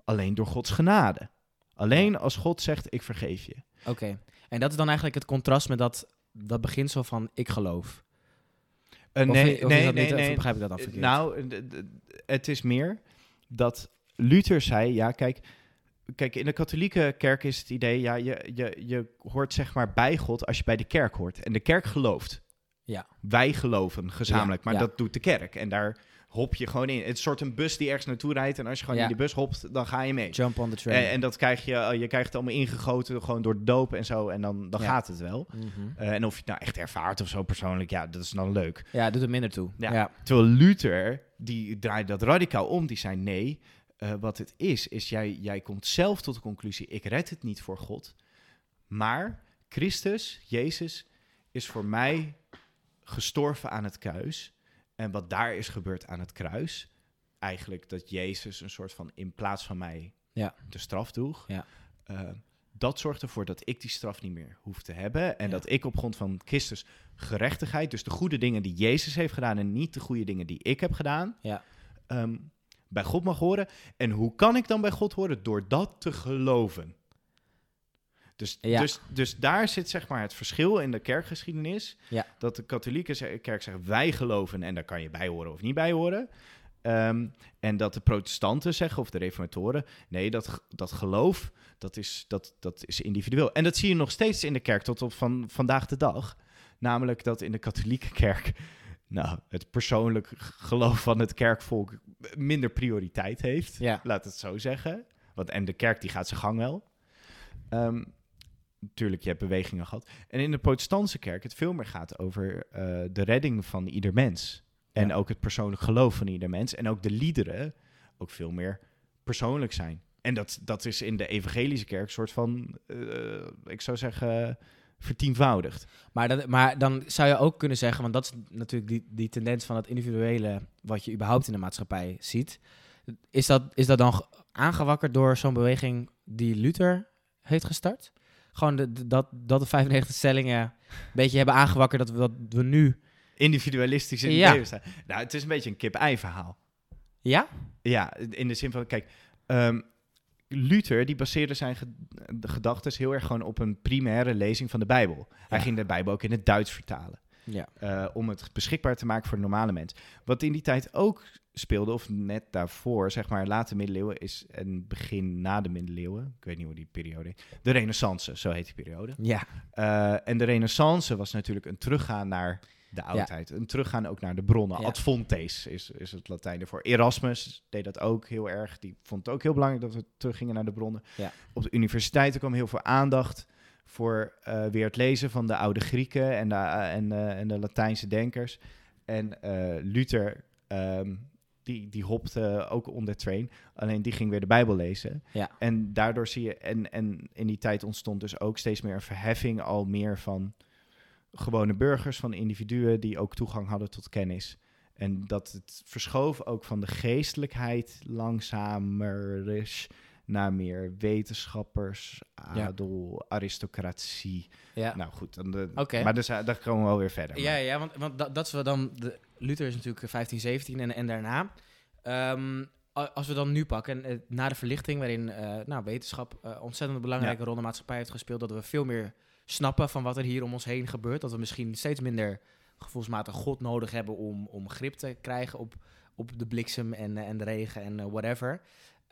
Alleen door Gods genade. Alleen als God zegt, ik vergeef je. Oké. En dat is dan eigenlijk het contrast met dat, dat beginsel van ik geloof. Of- nee, of nee, nee, niet, of nee. begrijp ik dat dan verkeerd? Nou, het is meer dat Luther zei, ja, kijk, kijk, in de katholieke kerk is het idee, ja, je, je, je hoort zeg maar bij God als je bij de kerk hoort. En de kerk gelooft. Ja. Wij geloven gezamenlijk, Ja, maar ja. dat doet de kerk. En daar hop je gewoon in. Het is soort een bus die ergens naartoe rijdt en als je gewoon in die bus hopt, dan ga je mee. Jump on the train. En, en dat krijg je, eh, je krijgt het allemaal ingegoten, gewoon door de doop en zo, en dan, dan gaat het wel. Mhm. Eh, en of je het nou echt ervaart of zo persoonlijk, ja, dat is dan leuk. Ja, doet er minder toe. Ja. Terwijl Luther, die draaide dat radicaal om. Die zei, nee, eh, wat het is, is jij, jij komt zelf tot de conclusie... ik red het niet voor God. Maar Christus, Jezus, is voor mij gestorven aan het kruis. En wat daar is gebeurd aan het kruis... eigenlijk dat Jezus een soort van in plaats van mij Ja. de straf droeg... Ja. eh, dat zorgt ervoor dat ik die straf niet meer hoef te hebben. En Ja. dat ik op grond van Christus gerechtigheid, dus de goede dingen die Jezus heeft gedaan en niet de goede dingen die ik heb gedaan, Ja. ehm, bij God mag horen. En hoe kan ik dan bij God horen? Door dat te geloven. Dus, Ja. dus, dus daar zit zeg maar het verschil in de kerkgeschiedenis. Ja. Dat de katholieke kerk zegt wij geloven en daar kan je bij horen of niet bij horen. Ehm, en dat de protestanten zeggen, of de reformatoren, nee, dat, dat geloof, dat is, dat, dat is individueel. En dat zie je nog steeds in de kerk tot op van vandaag de dag. Namelijk dat in de katholieke kerk nou, het persoonlijk geloof van het kerkvolk minder prioriteit heeft. Ja. Laat het zo zeggen. Want, en de kerk die gaat zijn gang wel. Ehm, natuurlijk, je hebt bewegingen gehad. En in de protestantse kerk het veel meer gaat over eh, de redding van ieder mens. En Ja. ook het persoonlijk geloof van ieder mens. En ook de liederen ook veel meer persoonlijk zijn. En dat, dat is in de evangelische kerk een soort van, eh, ik zou zeggen, vertienvoudigd. Maar, dat, maar dan zou je ook kunnen zeggen, want dat is natuurlijk die, die tendens van het individuele, wat je überhaupt in de maatschappij ziet. Is dat, is dat dan ge- aangewakkerd door zo'n beweging die Luther heeft gestart? Gewoon de, de- dat, dat de 95 stellingen een beetje hebben aangewakkerd dat we, dat we nu... Individualistisch in het Ja. leven staan. Nou, het is een beetje een kip-ei verhaal. Ja? Ja, in de zin van, kijk, ehm, Luther die baseerde zijn gedachten heel erg gewoon op een primaire lezing van de Bijbel. Hij ging de Bijbel ook in het Duits vertalen. Ja. eh, om het beschikbaar te maken voor de normale mens. Wat in die tijd ook speelde, of net daarvoor, zeg maar, late middeleeuwen is en begin na de middeleeuwen, ik weet niet hoe die periode heet, de renaissance, zo heet die periode. Ja. Eh, en de renaissance was natuurlijk een teruggaan naar de oudheid. Een teruggaan ook naar de bronnen. Ja. Ad fontes is, is het Latijn ervoor. Erasmus deed dat ook heel erg. Die vond het ook heel belangrijk dat we teruggingen naar de bronnen. Ja. Op de universiteiten kwam heel veel aandacht voor eh, weer het lezen van de oude Grieken en de, eh, en, eh, en de Latijnse denkers. En Luther, ehm, die, die hopte ook onder train. Alleen die ging weer de Bijbel lezen. Ja. En daardoor zie je, en, en in die tijd ontstond dus ook steeds meer een verheffing al meer van gewone burgers, van individuen die ook toegang hadden tot kennis. En dat het verschoof ook van de geestelijkheid langzamer is naar meer wetenschappers, Ja. adel, aristocratie. Ja. Nou goed, dan de, maar dus, eh, daar komen we wel weer verder. Ja, ja want, want dat, dat is wel dan. De, Luther is natuurlijk 15, 17 en, en daarna. Ehm, als we dan nu pakken, eh, na de verlichting, waarin eh, nou, wetenschap eh, ontzettend belangrijke rol in de maatschappij heeft gespeeld, dat we veel meer snappen van wat er hier om ons heen gebeurt. Dat we misschien steeds minder gevoelsmatig God nodig hebben om, om grip te krijgen op, op de bliksem en, eh, en de regen en eh, whatever.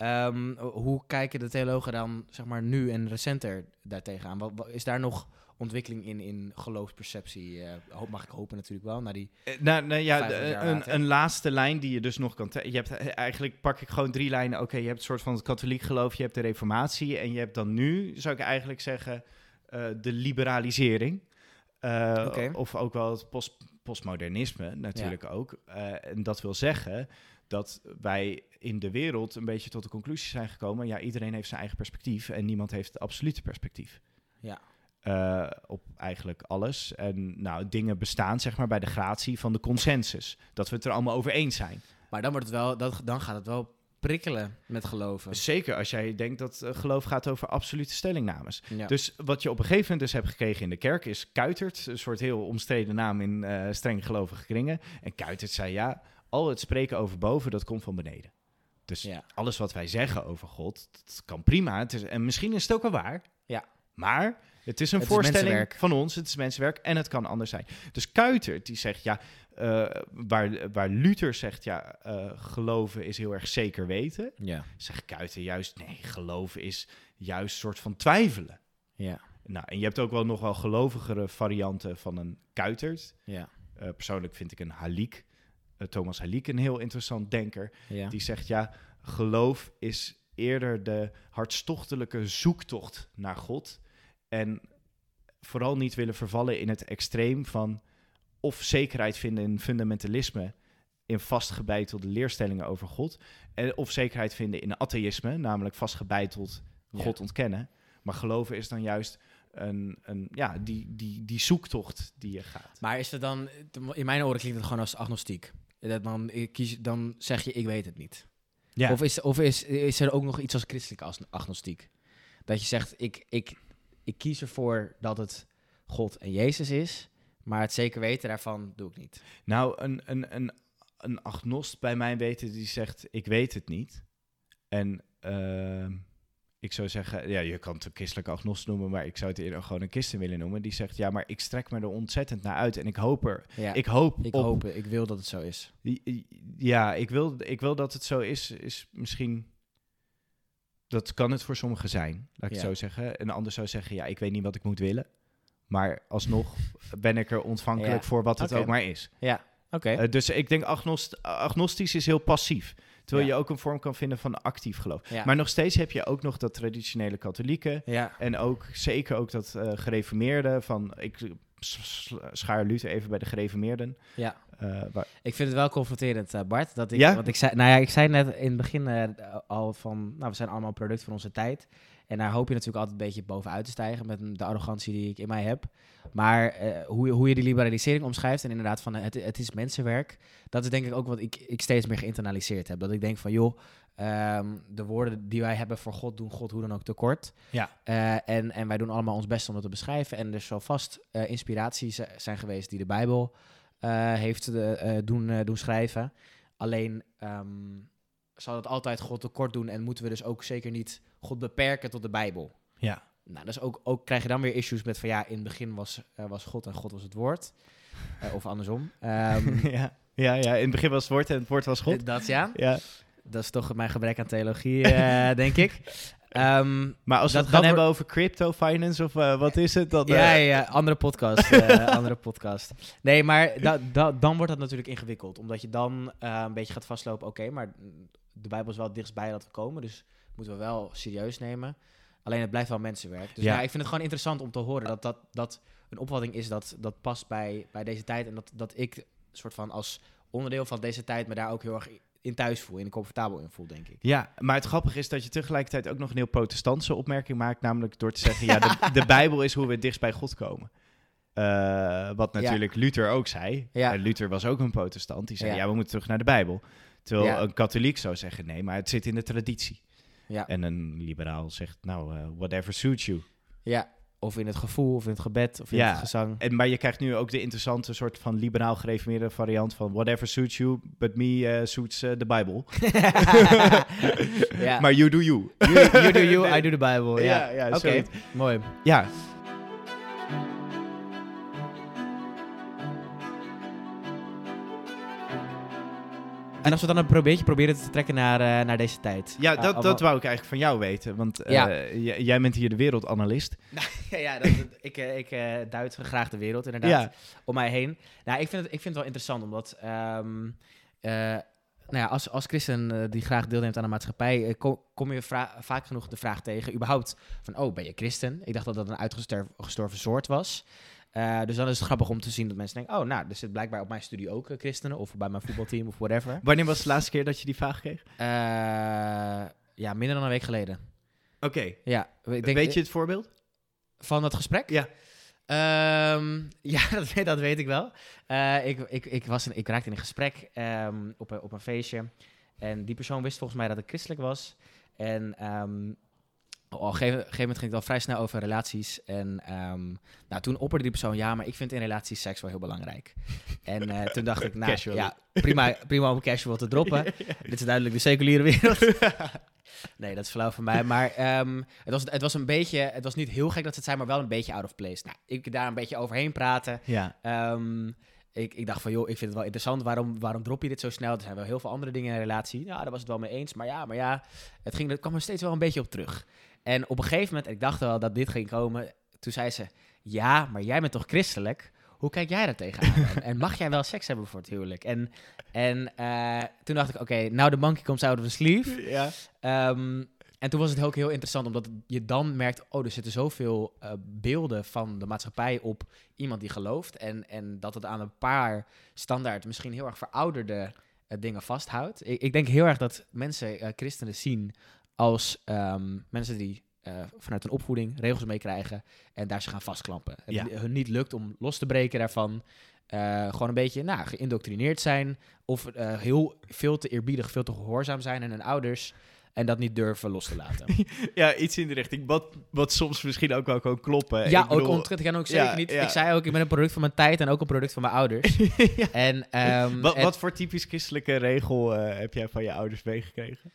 Ehm, hoe kijken de theologen dan zeg maar, nu en recenter daartegen aan? Wat, wat- is daar nog ontwikkeling in, in geloofsperceptie? eh, hoop, mag ik hopen natuurlijk wel, naar die Eh, Nou, nou ja, 500 de- jaar een, een laatste lijn die je dus nog kan... Je hebt eh, eigenlijk pak ik gewoon drie lijnen. Oké, je hebt een soort van het katholiek geloof, je hebt de reformatie... en je hebt dan nu, zou ik eigenlijk zeggen, eh, de liberalisering. Eh. Of ook wel het post, postmodernisme natuurlijk ook. Eh, en dat wil zeggen dat wij in de wereld een beetje tot de conclusie zijn gekomen... ja, iedereen heeft zijn eigen perspectief en niemand heeft het absolute perspectief. Ja. Eh, op eigenlijk alles. En nou, dingen bestaan zeg maar bij de gratie van de consensus. Dat we het er allemaal over eens zijn. Maar dan, wordt het wel, dat, dan gaat het wel prikkelen met geloven. Zeker als jij denkt dat eh, geloof gaat over absolute stellingnames. Ja. Dus wat je op een gegeven moment dus hebt gekregen in de kerk is Kuitert. Een soort heel omstreden naam in eh streng gelovige kringen. En Kuitert zei ja, al het spreken over boven, dat komt van beneden. Dus Ja. alles wat wij zeggen over God, dat kan prima. Het is, en misschien is het ook wel waar. Ja. Maar het is een Het voorstelling van ons, het is mensenwerk en het kan anders zijn. Dus Kuitert die zegt ja, eh, waar, waar Luther zegt ja, eh, geloven is heel erg zeker weten. ja. Zegt Kuiter juist nee, geloven is juist een soort van twijfelen. Ja. Nou, en je hebt ook wel nog wel gelovigere varianten van een Kuitert. Ja. Eh, persoonlijk vind ik een Haliek, eh, Thomas Haliek, een heel interessant denker. Ja. Die zegt ja, geloof is eerder de hartstochtelijke zoektocht naar God. En vooral niet willen vervallen in het extreem van of zekerheid vinden in fundamentalisme, in vastgebeitelde leerstellingen over God, en of zekerheid vinden in atheïsme, namelijk vastgebeiteld Ja. God ontkennen. Maar geloven is dan juist een, een, ja, die, die, die zoektocht die je gaat. Maar is het dan, in mijn oren klinkt het gewoon als agnostiek. Dat dan, ik kies, dan zeg je, ik weet het niet. Ja. Of, is, of is, is er ook nog iets als christelijke agnostiek? Dat je zegt, ik, ik, ik kies ervoor dat het God en Jezus is, maar het zeker weten daarvan doe ik niet. Nou, een, een, een, een agnost bij mijn weten die zegt, ik weet het niet. En ehm, ik zou zeggen, ja, je kan het een christelijke agnost noemen, maar ik zou het eerder gewoon een christen willen noemen. Die zegt, ja, maar ik strek me er ontzettend naar uit en ik hoop er. Ja, Ik hoop ik op... hoop, ik wil dat het zo is. Ja, ik wil, ik wil dat het zo is, is misschien... Dat kan het voor sommigen zijn, laat ik Ja. het zo zeggen. Een ander zou zeggen, ja, ik weet niet wat ik moet willen. Maar alsnog ben ik er ontvankelijk Ja. voor wat het ook maar is. Ja, oké. Eh, dus ik denk agnost agnostisch is heel passief. Terwijl Ja. je ook een vorm kan vinden van actief geloof. ja. Maar nog steeds heb je ook nog dat traditionele katholieke. ja. En ook zeker ook dat eh, gereformeerde van... Ik schaar Luther even bij de gereformeerden. ja. eh, waar, Ik vind het wel confronterend, eh, Bart. Dat ik, Ja? Want ik zei, nou ja, ik zei net in het begin al van, nou, we zijn allemaal product van onze tijd. En daar hoop je natuurlijk altijd een beetje bovenuit te stijgen met de arrogantie die ik in mij heb. Maar eh, hoe, je- hoe je die liberalisering omschrijft en inderdaad van eh, het, het is mensenwerk, dat is denk ik ook wat ik, ik steeds meer geïnternaliseerd heb. Dat ik denk van, joh, ehm, de woorden die wij hebben voor God doen God hoe dan ook tekort. Ja. Eh, en, en wij doen allemaal ons best om dat te beschrijven. En er zal vast inspiraties zijn geweest die de Bijbel heeft eh, doen, doen schrijven. Alleen ehm, zal het altijd God tekort doen en moeten we dus ook zeker niet God beperken tot de Bijbel. ja. Nou, dus ook, ook krijg je dan weer issues met van ja, in het begin was, eh, was God en God was het woord. Eh, of andersom. Ehm, ja. Ja, ja, in het begin was het woord en het woord was God. Dat ja. Ja. Dat is toch mijn gebrek aan theologie, eh, denk ik. Ehm, Maar als we Dat het gaan gaat hebben over crypto finance of eh, wat is het? Dan, ja, eh, ja, ja, andere podcast. eh, andere podcast. Nee, maar da, da- dan wordt dat natuurlijk ingewikkeld. Omdat je dan eh, een beetje gaat vastlopen. Oké, maar de Bijbel is wel dichtstbij dat we komen. Dus moeten we wel serieus nemen. Alleen het blijft wel mensenwerk. Dus Ja. ja, ik vind het gewoon interessant om te horen dat dat, dat een opvatting is dat, dat past bij, bij deze tijd. En dat, dat ik soort van als onderdeel van deze tijd me daar ook heel erg in thuis voel. In comfortabel in voel, denk ik. Ja, maar het grappige is dat je tegelijkertijd ook nog een heel protestantse opmerking maakt. Namelijk door te zeggen, ja, de, de Bijbel is hoe we het dichtst bij God komen. Eh, wat natuurlijk Luther ook zei. Ja. Luther was ook een protestant. Die zei, ja, Ja. we moeten terug naar de Bijbel. Terwijl een katholiek zou zeggen, nee, maar het zit in de traditie. Ja. En een liberaal zegt, nou, eh, whatever suits you. ja. Of in het gevoel, of in het gebed, of in Ja. het gezang. En, maar je krijgt nu ook de interessante soort van liberaal gereformeerde variant van whatever suits you, but me eh, suits eh, the Bible. ja. Maar you do you. You, you do you, I do the Bible. Ja, Ja, mooi. Ja, En als we dan een beetje proberen te trekken naar, eh, naar deze tijd. ja Eh, dat, dat wou ik eigenlijk van jou weten. Want eh, Ja. jij bent hier de wereldanalist. ja, dat, ik, ik duid graag de wereld inderdaad Ja. om mij heen. Nou, ik vind het, ik vind het wel interessant, omdat... ehm, eh, nou ja, als, als christen die graag deelneemt aan de maatschappij, kom, je vaak genoeg de vraag tegen, überhaupt van, oh, ben je christen? Ik dacht dat dat een uitgestorven soort was. Eh, dus dan is het grappig om te zien dat mensen denken, oh, nou, er zit blijkbaar op mijn studie ook eh, christenen, of bij mijn voetbalteam, of whatever. Wanneer was de laatste keer dat je die vraag kreeg? Eh, ja, minder dan een week geleden. Oké. Ja, denk, Weet je het voorbeeld? van dat gesprek? Ja. Ehm, ja, dat, weet- dat weet ik wel. Ik, ik, ik, was in, ik raakte in een gesprek ehm, op, een, op een feestje. En die persoon wist volgens mij dat ik christelijk was. En ehm, op een gegeven, moment ging het al vrij snel over relaties. En ehm, nou, toen opperde die persoon, ja, maar ik vind in relaties seks wel heel belangrijk. En eh, toen dacht ik, nou Casual. ja, prima, prima om casual te droppen. Dit is duidelijk de seculiere wereld. nee, dat is flauw van mij. Maar ehm, het, was, het was een beetje, het was niet heel gek dat ze het zei, maar wel een beetje out of place. Nou, ik daar een beetje overheen praten. Ja. Ehm, ik, ik dacht van, joh, ik vind het wel interessant. Waarom, waarom drop je dit zo snel? Er zijn wel heel veel andere dingen in een relatie. Ja, daar was het wel mee eens. Maar ja, maar ja, het, ging, het kwam er steeds wel een beetje op terug. En op een gegeven moment, en ik dacht wel dat dit ging komen, toen zei ze, ja, maar jij bent toch christelijk? Hoe kijk jij daar tegenaan? en, mag jij wel seks hebben voor het huwelijk? En, en eh, toen dacht ik, oké, nou de monkey comes out of the sleeve. Ja. Ehm, en toen was het ook heel interessant, omdat je dan merkt, oh, er zitten zoveel eh, beelden van de maatschappij op iemand die gelooft. En, en dat het aan een paar standaard, misschien heel erg verouderde eh, dingen vasthoudt. Ik, ik denk heel erg dat mensen christenen zien als ehm, mensen die eh, vanuit hun opvoeding regels meekrijgen en daar ze gaan vastklampen. Het Ja. hun niet lukt om los te breken daarvan. eh, gewoon een beetje nou, geïndoctrineerd zijn. Of eh, heel veel te eerbiedig, veel te gehoorzaam zijn aan hun ouders. En dat niet durven los te laten. ja, iets in de richting. Wat, wat soms misschien ook wel kan kloppen. ja, Ik bedoel- ook ontkent. Ik ook zeker Ja, niet. ja. Ik zei ook, ik ben een product van mijn tijd en ook een product van mijn ouders. En, ehm, wat, en- wat voor typisch christelijke regel heb jij van je ouders meegekregen?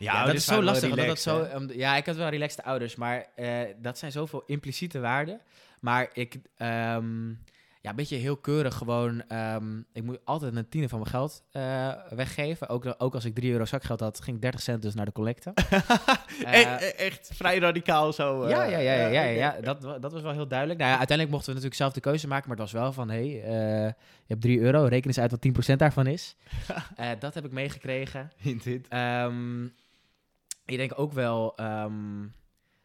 Ja, dat is zo lastig. dat zo, um, ja, ik had wel relaxte ouders, maar eh, dat zijn zoveel impliciete waarden. Maar ik, ehm, ja, een beetje heel keurig gewoon. ehm, ik moet altijd een tiende van mijn geld eh, weggeven. Ook, ook als ik 3 euro zakgeld had, ging 30 cent dus naar de collecte. E- e- echt vrij radicaal zo. ja, eh, ja, ja, ja, ja. Dat, dat was wel heel duidelijk. Nou ja, uiteindelijk mochten we natuurlijk zelf de keuze maken, maar het was wel van, hé, hey, eh, je hebt 3 euro, reken eens uit wat 10% daarvan is. Eh, dat heb ik meegekregen. Hint, hint. Ehm, ik denk ook wel, ehm,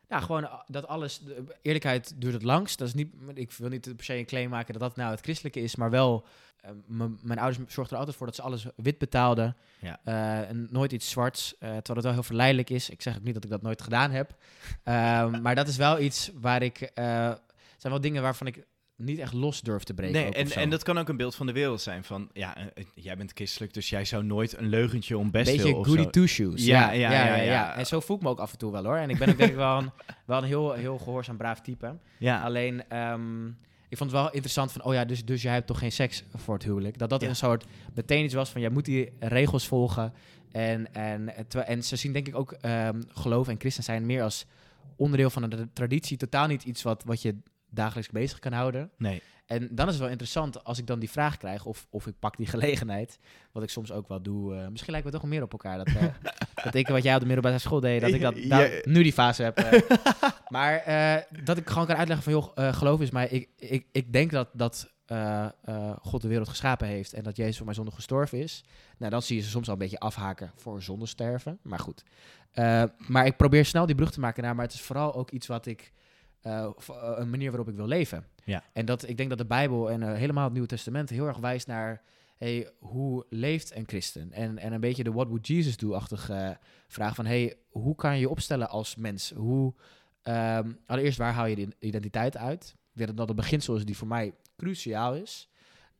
nou, gewoon a- dat alles, de eerlijkheid duurt het langst. Dat is niet, ik wil niet per se een claim maken dat dat nou het christelijke is, maar wel, eh, m- mijn ouders zorgden er altijd voor dat ze alles wit betaalden. Ja. Eh, en nooit iets zwarts, eh, terwijl het wel heel verleidelijk is. Ik zeg ook niet dat ik dat nooit gedaan heb. Ehm, maar dat is wel iets waar ik, eh, zijn wel dingen waarvan ik niet echt los durf te breken. Nee, en, en dat kan ook een beeld van de wereld zijn. Van, ja, eh, eh, jij bent christelijk, dus jij zou nooit een leugentje om best beetje goody zo. two shoes. Ja, Ja ja, ja, ja, ja, ja. En zo voel ik me ook af en toe wel hoor. En ik ben ook denk ik wel een, wel een heel, heel gehoorzaam braaf type. Ja, Alleen, ehm, ik vond het wel interessant van, oh ja, dus, dus jij hebt toch geen seks voor het huwelijk. Dat dat een soort meteen iets was van, jij moet die regels volgen. En, en, en ze zien denk ik ook ehm, geloof en christen zijn meer als onderdeel van een traditie. Totaal niet iets wat, wat je dagelijks bezig kan houden. nee. En dan is het wel interessant als ik dan die vraag krijg, of, of ik pak die gelegenheid, wat ik soms ook wel doe. eh, misschien lijken we toch meer op elkaar. Dat, eh, dat ik wat jij op de middelbare school deed, dat ik dat Ja. nu die fase heb. eh. maar dat ik gewoon kan uitleggen van, joh, geloof is mij. Ik, ik, ik denk dat, dat God de wereld geschapen heeft en dat Jezus voor mij zonde gestorven is. Nou, dan zie je ze soms al een beetje afhaken voor zonde sterven. Maar goed. Maar ik probeer snel die brug te maken naar, maar het is vooral ook iets wat ik, eh, eh, een manier waarop ik wil leven. Ja. En dat, ik denk dat de Bijbel en eh, helemaal het Nieuwe Testament heel erg wijst naar hey, hoe leeft een christen? En, en een beetje de what would Jesus do-achtige vraag van hey, hoe kan je je opstellen als mens? Hoe, ehm, allereerst, waar haal je de identiteit uit? Ik denk dat dat een beginsel is die voor mij cruciaal is.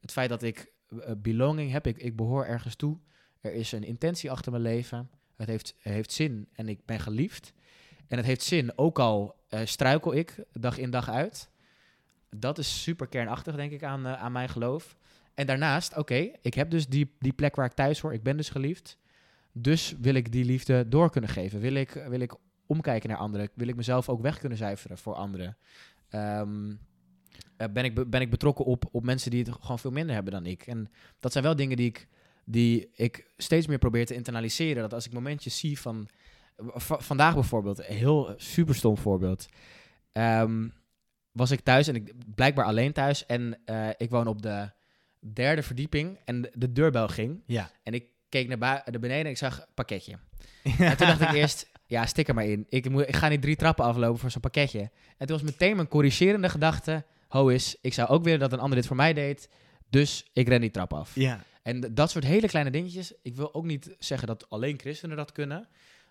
Het feit dat ik belonging heb, ik, ik behoor ergens toe. Er is een intentie achter mijn leven. Het heeft, heeft zin en ik ben geliefd. En het heeft zin, ook al eh, struikel ik dag in dag uit. Dat is super kernachtig, denk ik, aan, eh, aan mijn geloof. En daarnaast, oké, ik heb dus die, die plek waar ik thuis hoor. Ik ben dus geliefd. Dus wil ik die liefde door kunnen geven. Wil ik, wil ik omkijken naar anderen. Wil ik mezelf ook weg kunnen zuiveren voor anderen. Ehm, eh, ben, ik, be- ben ik betrokken op, op mensen die het gewoon veel minder hebben dan ik. En dat zijn wel dingen die ik, die ik steeds meer probeer te internaliseren. Dat als ik momentjes zie van... vandaag bijvoorbeeld, een heel super stom voorbeeld. Ehm, was ik thuis en ik blijkbaar alleen thuis. En eh, ik woon op de derde verdieping en de, de deurbel ging. Ja. En ik keek naar, beneden en ik zag pakketje. En toen dacht ik eerst, ja, stik er maar in. Ik, moet, ik ga niet drie trappen aflopen voor zo'n pakketje. En toen was meteen mijn corrigerende gedachte, ho is, ik zou ook willen dat een ander dit voor mij deed. Dus ik ren die trap af. Ja. En dat soort hele kleine dingetjes. Ik wil ook niet zeggen dat alleen christenen dat kunnen.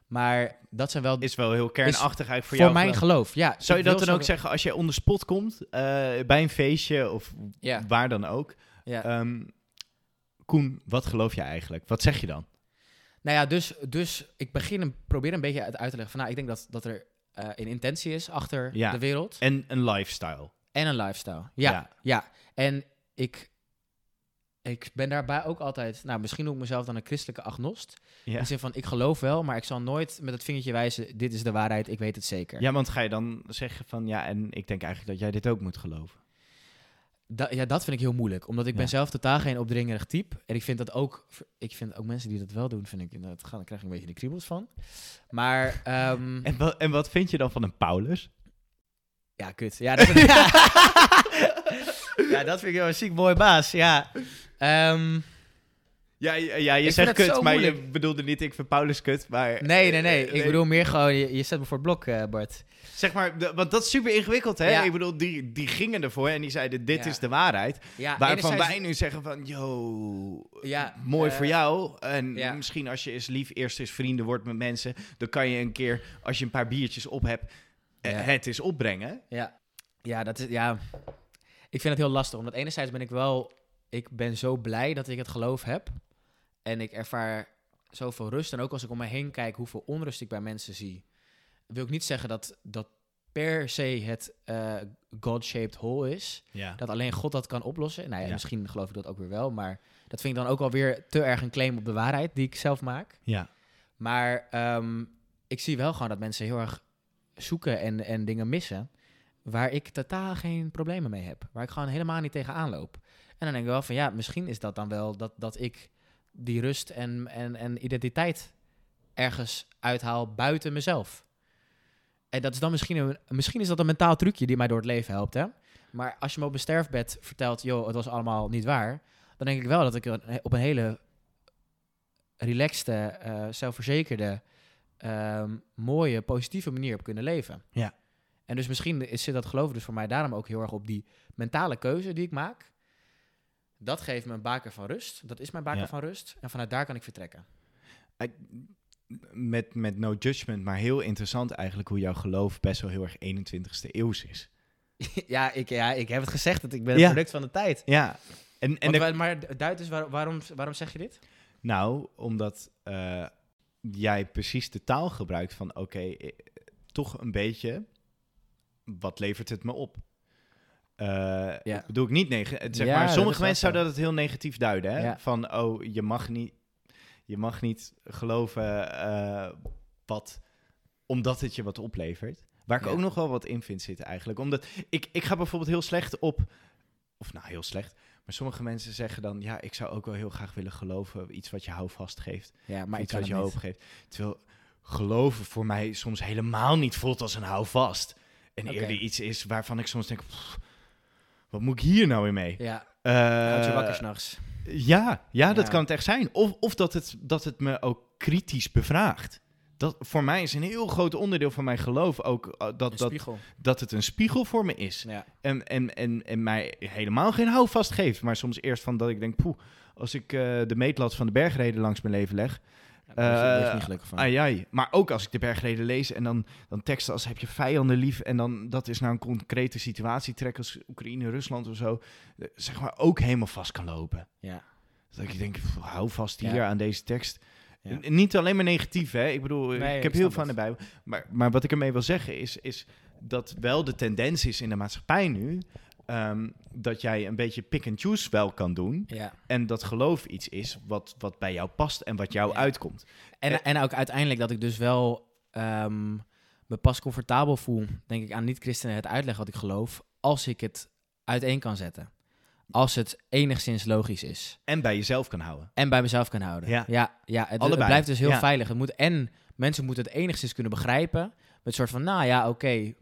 Maar dat zijn wel Is wel heel kernachtig eigenlijk voor, voor jou. mijn geloof. Ja, Zou je dat dan ook zeggen als je on the spot komt, eh, bij een feestje of Ja. waar dan ook? Ja. Ehm, Koen, wat geloof je eigenlijk? Wat zeg je dan? Nou ja, dus, dus ik begin een, probeer een beetje uit, uit te leggen van... Nou, ik denk dat, dat er eh, een intentie is achter Ja. de wereld. En een lifestyle. En een lifestyle. Ja, Ja. ja. En ik, ik ben daarbij ook altijd... Nou, misschien noem ik mezelf dan een christelijke agnost. In Ja. de zin van, ik geloof wel, maar ik zal nooit met het vingertje wijzen... Dit is de waarheid, ik weet het zeker. ja, want ga je dan zeggen van ja, en ik denk eigenlijk dat jij dit ook moet geloven. Da- ja, dat vind ik heel moeilijk. Omdat ik Ja. ben zelf totaal geen opdringerig type. En ik vind dat ook... Ik vind ook mensen die dat wel doen, vind ik... Nou, dat gaan, daar krijg ik een beetje de kriebels van. Maar... ehm, En, wat, en wat vind je dan van een Paulus? Ja, kut. Ja, dat, ja, dat vind ik wel een ziek mooi baas. Ja. Ehm, Ja, ja, ja je zegt kut, maar je bedoelde niet ik vind Paulus kut, maar... nee, nee, nee. Eh, Ik bedoel meer gewoon, je, je zet me voor het blok, eh, Bart. Zeg maar, de- want dat is super ingewikkeld, hè? Ja. Ik bedoel, die, die gingen ervoor en die zeiden, dit Ja. is de waarheid. Ja, Waarvan wij nu zeggen van, yo, Ja, mooi eh, voor jou. En ja. misschien als je eens lief eerst eens vrienden wordt met mensen, dan kan je een keer, als je een paar biertjes op hebt, eh, Ja. het eens opbrengen. Ja. ja, dat is... Ja, ik vind het heel lastig. Omdat enerzijds ben ik wel... Ik ben zo blij dat ik het geloof heb. En ik ervaar zoveel rust. En ook als ik om me heen kijk hoeveel onrust ik bij mensen zie... wil ik niet zeggen dat, dat per se het eh, God-shaped hole is. Ja. Dat alleen God dat kan oplossen. Nou ja, Ja. misschien geloof ik dat ook weer wel. Maar dat vind ik dan ook alweer te erg een claim op de waarheid die ik zelf maak. Ja. Maar ehm, ik zie wel gewoon dat mensen heel erg zoeken en, en dingen missen. Waar ik totaal geen problemen mee heb. Waar ik gewoon helemaal niet tegenaan loop. En dan denk ik wel van ja, misschien is dat dan wel dat, dat ik die rust en, en, en identiteit ergens uithaal buiten mezelf. En dat is dan misschien een, misschien is dat een mentaal trucje die mij door het leven helpt. Hè? Maar als je me op mijn sterfbed vertelt, joh, het was allemaal niet waar, dan denk ik wel dat ik op een hele relaxte, eh, zelfverzekerde, ehm, mooie, positieve manier heb kunnen leven. Ja. En dus misschien is, zit dat geloven dus voor mij daarom ook heel erg op die mentale keuze die ik maak. Dat geeft me een baker van rust. Dat is mijn baker Ja. van rust. En vanuit daar kan ik vertrekken. Met, met no judgment, maar heel interessant eigenlijk hoe jouw geloof best wel heel erg 21ste eeuws is. ja, ik, ja, ik heb het gezegd. Dat ik ben Ja. het product van de tijd. Ja, en, en Want de- wij- maar duid dus, waar- waarom, waarom zeg je dit? nou, omdat eh, jij precies de taal gebruikt van oké, eh, toch een beetje, wat levert het me op? Eh Ja. Bedoel ik niet negatief. Zeg Ja, maar, sommige mensen zo. zouden dat heel negatief duiden. Hè? Ja. Van oh, je mag niet, je mag niet geloven eh, wat, omdat het je wat oplevert. Waar ik ook nog wel wat in vind zitten eigenlijk. Omdat ik, ik ga bijvoorbeeld heel slecht op, of nou heel slecht, maar sommige mensen zeggen dan, ja, ik zou ook wel heel graag willen geloven, iets wat je houvast geeft, Ja, maar iets wat je het hoop geeft. Terwijl geloven voor mij soms helemaal niet voelt als een houvast. En Oké. eerder iets is waarvan ik soms denk, "Pff, wat moet ik hier nou weer mee? Ja, houd je wakker s'nachts. ja, ja, dat Ja. kan het echt zijn. Of, of dat, het, dat het me ook kritisch bevraagt. Dat, voor mij is een heel groot onderdeel van mijn geloof ook eh, dat, dat, dat het een spiegel voor me is. Ja. En, en, en, en mij helemaal geen houvast geeft. Maar soms eerst van dat ik denk, poeh, als ik eh, de meetlat van de bergreden langs mijn leven leg. Eh, niet van. Ai, ai. Maar ook als ik de bergreden lees en dan, dan teksten als heb je vijanden lief. En dan dat is naar een concrete situatie trekken als Oekraïne, Rusland of zo. eh, Zeg maar ook helemaal vast kan lopen. Ja. Dat ik denk, pff, hou vast hier Ja. aan deze tekst. Ja. Niet alleen maar negatief, hè. Ik bedoel, Nee, ik heb ik heel veel aan de. Bijbel. Maar, maar wat ik ermee wil zeggen is, is dat wel de tendens is in de maatschappij nu... ehm, dat jij een beetje pick and choose wel kan doen. ja. En dat geloof iets is wat, wat bij jou past en wat jou Ja. uitkomt. En, Eh, en ook uiteindelijk dat ik dus wel ehm, me pas comfortabel voel, denk ik, aan niet-christenen het uitleggen wat ik geloof, als ik het uiteen kan zetten. Als het enigszins logisch is. En bij jezelf kan houden. En bij mezelf kan houden. Ja. ja, ja het, blijft dus heel Ja. veilig. Het moet, en mensen moeten het enigszins kunnen begrijpen. Met een soort van, nou ja, oké,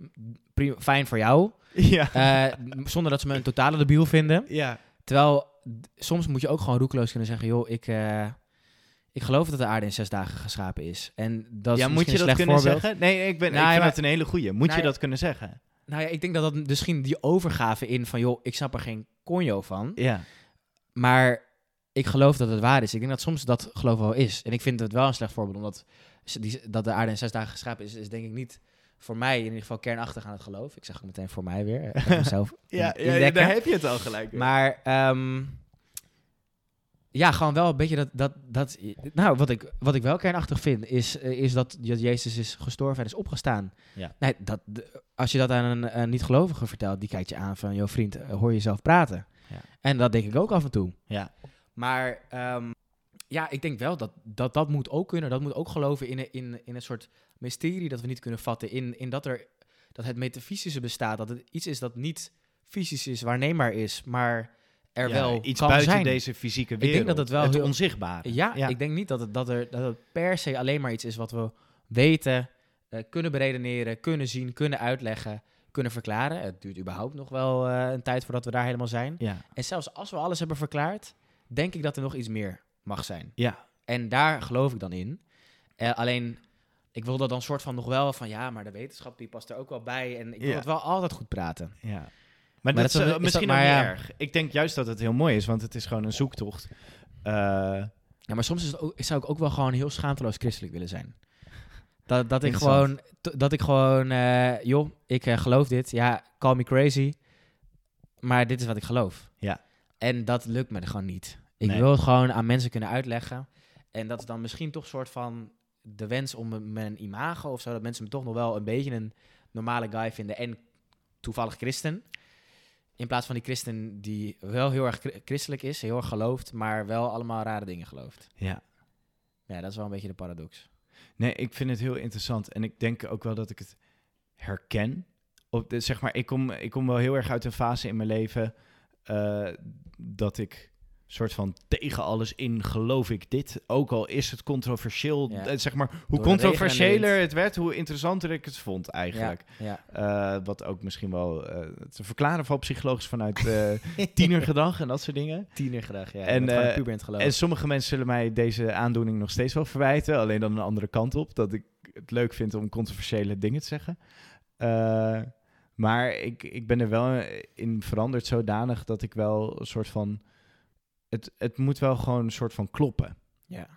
prima- fijn voor jou. Ja. Eh, zonder dat ze me een totale debiel vinden. ja. Terwijl soms moet je ook gewoon roekeloos kunnen zeggen: joh, ik, eh, ik geloof dat de aarde in zes dagen geschapen is. En dat is ja, moet je misschien dat kunnen slecht voorbeeld. zeggen? Nee, ik, ben, Nou, ik vind ja, het een hele goeie. Moet nou, je ja. dat kunnen zeggen? Nou ja, ik denk dat dat misschien die overgave in van: joh, ik snap er geen conjo van. Ja. Maar ik geloof dat het waar is. Ik denk dat soms dat geloof wel is. En ik vind het wel een slecht voorbeeld, omdat die, dat de aarde in zes dagen geschapen is, is denk ik niet voor mij in ieder geval kernachtig aan het geloof. Ik zeg ook meteen voor mij weer. eh, mezelf Ja, ja, daar heb je het al gelijk. weer. Maar ehm, ja, gewoon wel een beetje dat. dat, dat nou, wat ik, wat ik wel kernachtig vind, is, eh, is dat, dat Jezus is gestorven en is opgestaan. Ja. Nee, dat, als je dat aan een, een niet-gelovige vertelt, die kijkt je aan van: joh, vriend, eh, hoor jezelf praten. Ja. En dat denk ik ook af en toe. Ja. Maar ehm, ja, ik denk wel dat, dat dat moet ook kunnen. Dat moet ook geloven in, een- in, in een soort mysterie dat we niet kunnen vatten. In, in dat, er, dat het metafysische bestaat. Dat het iets is dat niet fysisch is, waarneembaar is, maar er Ja, wel iets kan buiten zijn. deze fysieke denk wereld. dat het wel het heel- onzichtbare. Ja, ik denk niet dat het, dat, er, dat het per se alleen maar iets is wat we weten, eh, kunnen beredeneren, kunnen zien, kunnen uitleggen, kunnen verklaren. Het duurt überhaupt nog wel eh, een tijd voordat we daar helemaal zijn. Ja. En zelfs als we alles hebben verklaard, denk ik dat er nog iets meer mag zijn. Ja. En daar geloof ik dan in. Eh, alleen, ik wil dat dan soort van nog wel van, ja, maar de wetenschap die past er ook wel bij. En ik wil Ja. het wel altijd goed praten. ja. Maar, Maar dat, dat is is- eh, is misschien dat- maar niet ja. erg. Ik denk juist dat het heel mooi is, want het is gewoon een zoektocht. Eh, Ja, maar soms is het ook, zou ik ook wel gewoon heel schaamteloos christelijk willen zijn. Dat, dat ik gewoon, dat ik gewoon, joh, ik geloof dit. Ja, call me crazy. Maar dit is wat ik geloof. Ja. En dat lukt me gewoon niet. Ik Nee. wil het gewoon aan mensen kunnen uitleggen. En dat is dan misschien toch een soort van de wens om mijn imago of zo, dat mensen me toch nog wel een beetje een normale guy vinden en toevallig christen. In plaats van die christen die wel heel erg chri- christelijk is, heel erg gelooft, maar wel allemaal rare dingen gelooft. ja. Ja, dat is wel een beetje de paradox. Nee, ik vind het heel interessant. En ik denk ook wel dat ik het herken op de, zeg maar, ik kom, ik kom wel heel erg uit een fase in mijn leven eh, dat ik soort van tegen alles in geloof ik dit. Ook al is het controversieel. Ja. eh, Zeg maar, hoe Door controversiëler het werd, hoe interessanter ik het vond eigenlijk. ja. Eh, wat ook misschien wel eh, te verklaren valt psychologisch vanuit eh tienergedrag en dat soort dingen. Tienergedrag, ja. En, En, sommige mensen zullen mij deze aandoening nog steeds wel verwijten. Alleen dan een andere kant op. Dat ik het leuk vind om controversiële dingen te zeggen. Maar ik, ik ben er wel in veranderd zodanig dat ik wel een soort van... Het, het moet wel gewoon een soort van kloppen. ja.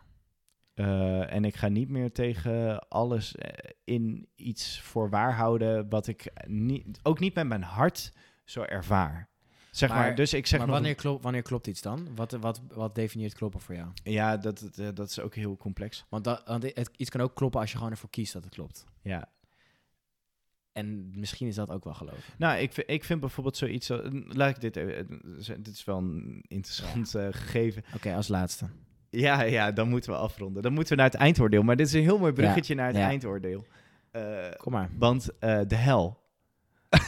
Eh, en ik ga niet meer tegen alles eh, in iets voor waar houden wat ik niet, ook niet met mijn hart zo ervaar. Zeg maar, Maar- dus ik zeg maar nog... wanneer, klopt, wanneer klopt iets dan? Wat, wat, wat definieert kloppen voor jou? Ja, dat, dat, eh, dat is ook heel complex. Want, dat, want het, iets kan ook kloppen als je gewoon ervoor kiest dat het klopt. Ja, En misschien is dat ook wel geloof. Nou, ik, ik vind bijvoorbeeld zoiets. zo- Laat ik dit. even- eh, Dit is wel een interessant eh, gegeven. Oké, als laatste. Ja, ja, dan moeten we afronden. Dan moeten we naar het eindoordeel. Maar dit is een heel mooi bruggetje naar het ja. eindoordeel. Eh, Kom maar. want eh, de hel.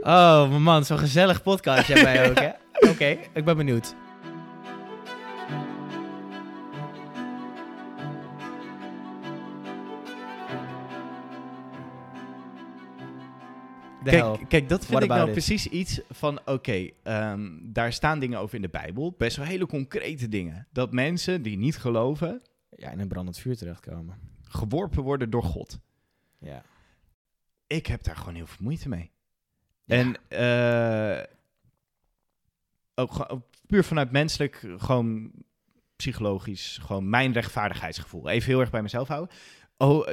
oh, man, zo'n gezellig podcast jij bij ook, hè? Oké, ik ben benieuwd. Kijk, kijk, dat vind What ik nou it? precies iets van. Oké, ehm, daar staan dingen over in de Bijbel. Best wel hele concrete dingen. Dat mensen die niet geloven. Ja, in een brandend vuur terechtkomen. geworpen worden door God. Ja. Ik heb daar gewoon heel veel moeite mee. Ja. En eh, ook puur vanuit menselijk, gewoon psychologisch, gewoon mijn rechtvaardigheidsgevoel. Even heel erg bij mezelf houden. Oh,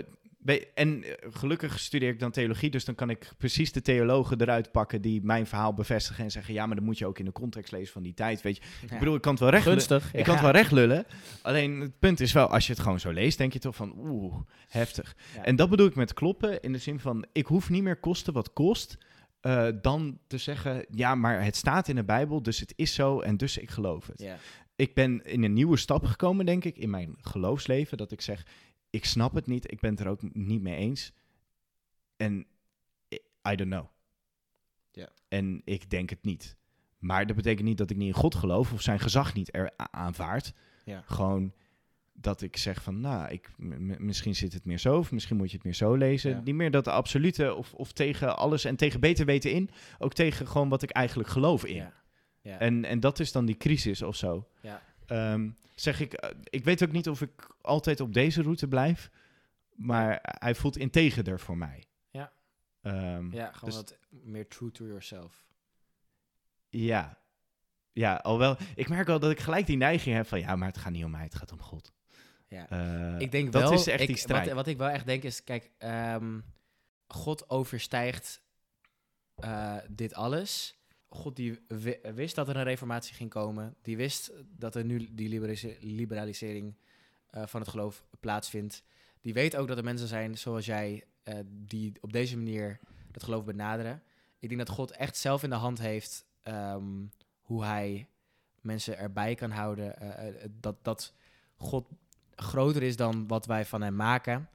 en eh, gelukkig studeer ik dan theologie, dus dan kan ik precies de theologen eruit pakken die mijn verhaal bevestigen en zeggen, ja, maar dan moet je ook in de context lezen van die tijd, weet je. Ik bedoel, ik kan het wel recht Gunstig. ik kan het wel recht lullen. Alleen het punt is wel, als je het gewoon zo leest, denk je toch van, oeh, heftig. Ja. En dat bedoel ik met kloppen, in de zin van, ik hoef niet meer kosten wat kost, eh, dan te zeggen, ja, maar het staat in de Bijbel, dus het is zo en dus ik geloof het. Ik ben in een nieuwe stap gekomen, denk ik, in mijn geloofsleven, dat ik zeg, ik snap het niet, ik ben het er ook niet mee eens. En I don't know. Ja. En ik denk het niet. Maar dat betekent niet dat ik niet in God geloof of zijn gezag niet er aanvaard. Ja. Gewoon dat ik zeg van, nou, ik, misschien zit het meer zo, of misschien moet je het meer zo lezen. Ja. Niet meer dat absolute of, of tegen alles en tegen beter weten in. Ook tegen gewoon wat ik eigenlijk geloof in. Ja. En, en dat is dan die crisis of zo. Ja. Ehm, zeg ik, eh, ik weet ook niet of ik altijd op deze route blijf, maar hij voelt integerder voor mij. Ja. Ehm, ja, gewoon dus- wat meer true to yourself. ja. Ja, alhoewel, ik merk al dat ik gelijk die neiging heb van, ja, maar het gaat niet om mij, het gaat om God. Ja. Eh, Ik denk dat wel, is echt ik, die strijd. Wat, wat ik wel echt denk is, kijk, ehm, God overstijgt eh, dit alles. God die wi- wist dat er een reformatie ging komen. Die wist dat er nu die liberalise- liberalisering eh, van het geloof plaatsvindt. Die weet ook dat er mensen zijn zoals jij, eh, die op deze manier het geloof benaderen. Ik denk dat God echt zelf in de hand heeft ehm, hoe hij mensen erbij kan houden. eh, dat, dat God groter is dan wat wij van hem maken.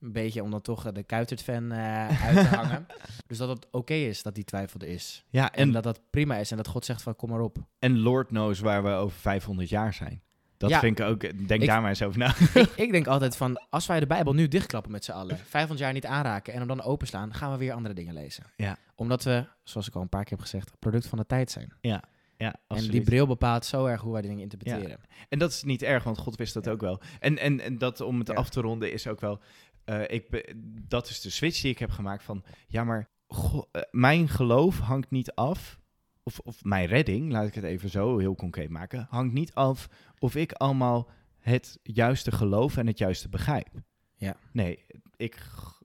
Een beetje om dan toch eh, de Kuitert-fan eh, uit te hangen. Dus dat het oké is dat die twijfel er is. Ja, En, en, dat dat prima is. En dat God zegt van kom maar op. en Lord knows waar we over 500 jaar zijn. Dat Ja. vind ik ook, denk Ik- daar maar eens over na. ik, ik denk altijd van als wij de Bijbel nu dichtklappen met z'n allen. 500 jaar niet aanraken en hem dan openslaan. Gaan we weer andere dingen lezen. Ja. Omdat we, zoals ik al een paar keer heb gezegd, product van de tijd zijn. Ja, En absoluut. die bril bepaalt zo erg hoe wij die dingen interpreteren. En dat is niet erg, want God wist dat Ja. ook wel. En, en, en dat om het Ja. af te ronden is ook wel. Eh, ik dat is de switch die ik heb gemaakt van. Ja, maar go- eh, mijn geloof hangt niet af. Of, of mijn redding, laat ik het even zo heel concreet maken. Hangt niet af of ik allemaal het juiste geloof en het juiste begrijp. Ja. Nee, ik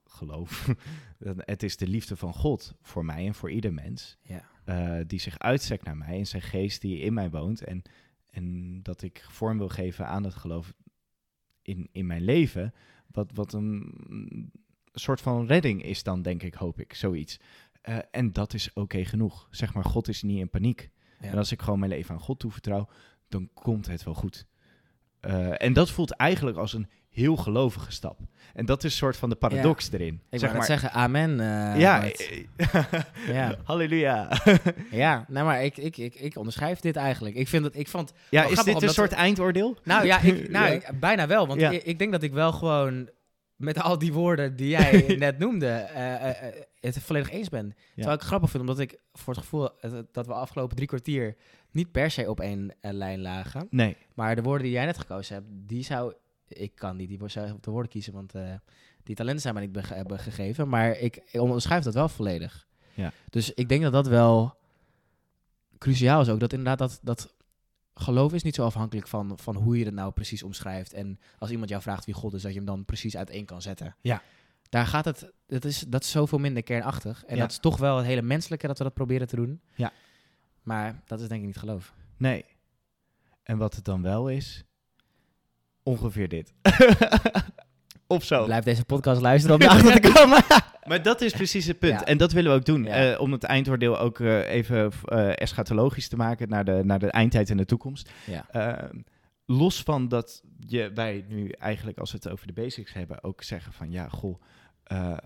geloof. dat het is de liefde van God voor mij en voor ieder mens Ja. eh, die zich uitstrekt naar mij en zijn geest die in mij woont. En, en dat ik vorm wil geven aan het geloof in, in mijn leven. Wat, wat een soort van redding is dan, denk ik, hoop ik, zoiets. Eh, en dat is oké genoeg. Zeg maar, God is niet in paniek. Ja. En als ik gewoon mijn leven aan God toevertrouw, dan komt het wel goed. eh, en dat voelt eigenlijk als een heel gelovige stap. En dat is een soort van de paradox erin. Ik zeg net zeggen, amen. eh, ja, ja, halleluja. ja. Nou, maar ik, ik, ik, ik onderschrijf dit eigenlijk. Ik vind het, ik vond, ja, is dit een soort eindoordeel? nou ja, ik, nou, Ja. ik- bijna wel. Want ik, ik denk dat ik wel gewoon met al die woorden die jij net noemde, eh, eh, het volledig eens ben. Terwijl ik het grappig vind, omdat ik voor het gevoel dat we afgelopen drie kwartier niet per se op één lijn lagen. Nee. Maar de woorden die jij net gekozen hebt, die zou... Ik kan niet die zelf de woorden kiezen, want eh, die talenten zijn mij niet hebben gegeven. Maar ik, ik onderschrijf dat wel volledig. Ja. Dus ik denk dat dat wel cruciaal is ook. Dat inderdaad dat, dat geloof is niet zo afhankelijk van, van hoe je het nou precies omschrijft. En als iemand jou vraagt wie God is, dat je hem dan precies uiteen kan zetten. Ja. Daar gaat het, dat is, dat is zoveel minder kernachtig. En Ja. dat is toch wel het hele menselijke dat we dat proberen te doen. Ja. Maar dat is denk ik niet geloof. Nee. En wat het dan wel is, ongeveer dit. of zo. Blijf deze podcast luisteren om erachter te komen. Maar dat is precies het punt. Ja. En dat willen we ook doen. Ja. Eh, om het eindoordeel ook eh, even eh, eschatologisch te maken naar de, naar de eindtijd en de toekomst. ja. Eh, los van dat je, wij nu eigenlijk, als we het over de basics hebben, ook zeggen van ja, goh, eh,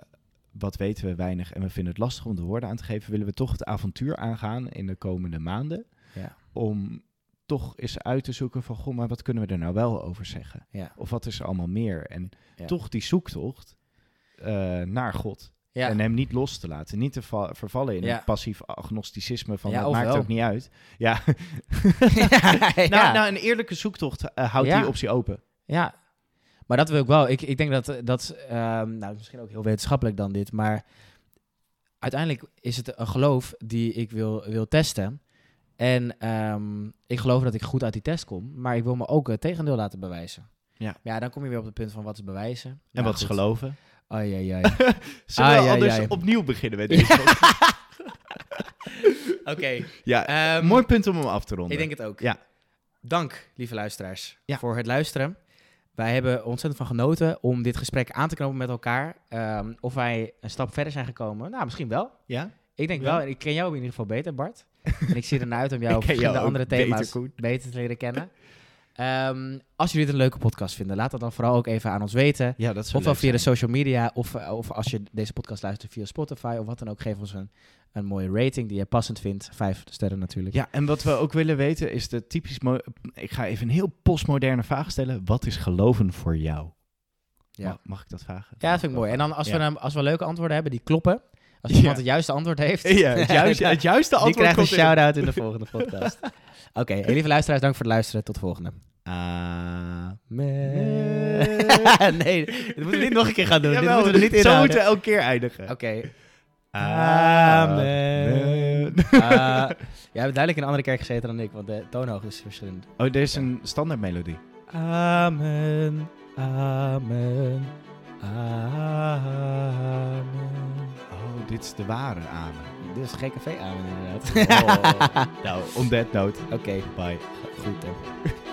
wat weten we weinig en we vinden het lastig om de woorden aan te geven, willen we toch het avontuur aangaan in de komende maanden. Ja. Om toch eens uit te zoeken van, goh, maar wat kunnen we er nou wel over zeggen? Ja. Of wat is er allemaal meer? En Ja. toch die zoektocht eh, naar God. Ja. En hem niet los te laten. Niet te va- vervallen in Ja. een passief agnosticisme van Ja, of maakt wel. ook niet uit. Ja, ja. nou, nou, een eerlijke zoektocht eh, houdt die optie open. Ja, maar dat wil ik wel. Ik, ik denk dat dat, ehm, nou, misschien ook heel wetenschappelijk dan dit, maar uiteindelijk is het een geloof die ik wil, wil testen. En ehm, ik geloof dat ik goed uit die test kom, maar ik wil me ook het tegendeel laten bewijzen. Ja. Ja, dan kom je weer op het punt van wat is bewijzen. En Nou, wat is goed. geloven? Ai, ai, ai. Zullen Ai, we ai, anders ai. opnieuw beginnen met deze? Oké. ja, ehm, mooi punt om hem af te ronden. Ik denk het ook. Ja. Dank, lieve luisteraars, Ja. voor het luisteren. Wij hebben ontzettend van genoten om dit gesprek aan te knopen met elkaar. Ehm, of wij een stap verder zijn gekomen? Nou, misschien wel. Ja? Ik denk Ja. wel. Ik ken jou in ieder geval beter, Bart. En ik zie ernaar uit om jou op jou verschillende andere thema's beter te leren kennen. Ehm, als jullie dit een leuke podcast vinden, laat dat dan vooral ook even aan ons weten. Ja, dat Ofwel via de social media, of, eh, of als je deze podcast luistert via Spotify of wat dan ook, geef ons een, een mooie rating die je passend vindt. Vijf sterren natuurlijk. Ja, en wat we ook willen weten is de typisch... Ik ga even een heel postmoderne vraag stellen. Wat is geloven voor jou? Ja. Mag, mag ik dat vragen? Ja, dat vind ik mooi. En dan als, Ja. we, dan, als we leuke antwoorden hebben die kloppen, als iemand het juiste antwoord heeft, Ja, het juiste, het juiste die antwoord krijgt een shout-out in de volgende podcast. Oké, hey, lieve luisteraars, dank voor het luisteren. Tot de volgende. Amen. nee, dat moeten we niet nog een keer gaan doen. Dit Jawel, moeten we niet zo moeten we elke keer eindigen. Oké. Amen. Ah, jij hebt duidelijk in een andere kerk gezeten dan ik, want de toonhoogte is verschillend. Oh, er is een standaard melodie. Amen, amen, amen. Dit is de ware amen. Dit is GKV amen inderdaad. Oh. nou, on that note, Oké, bye. goed. hè.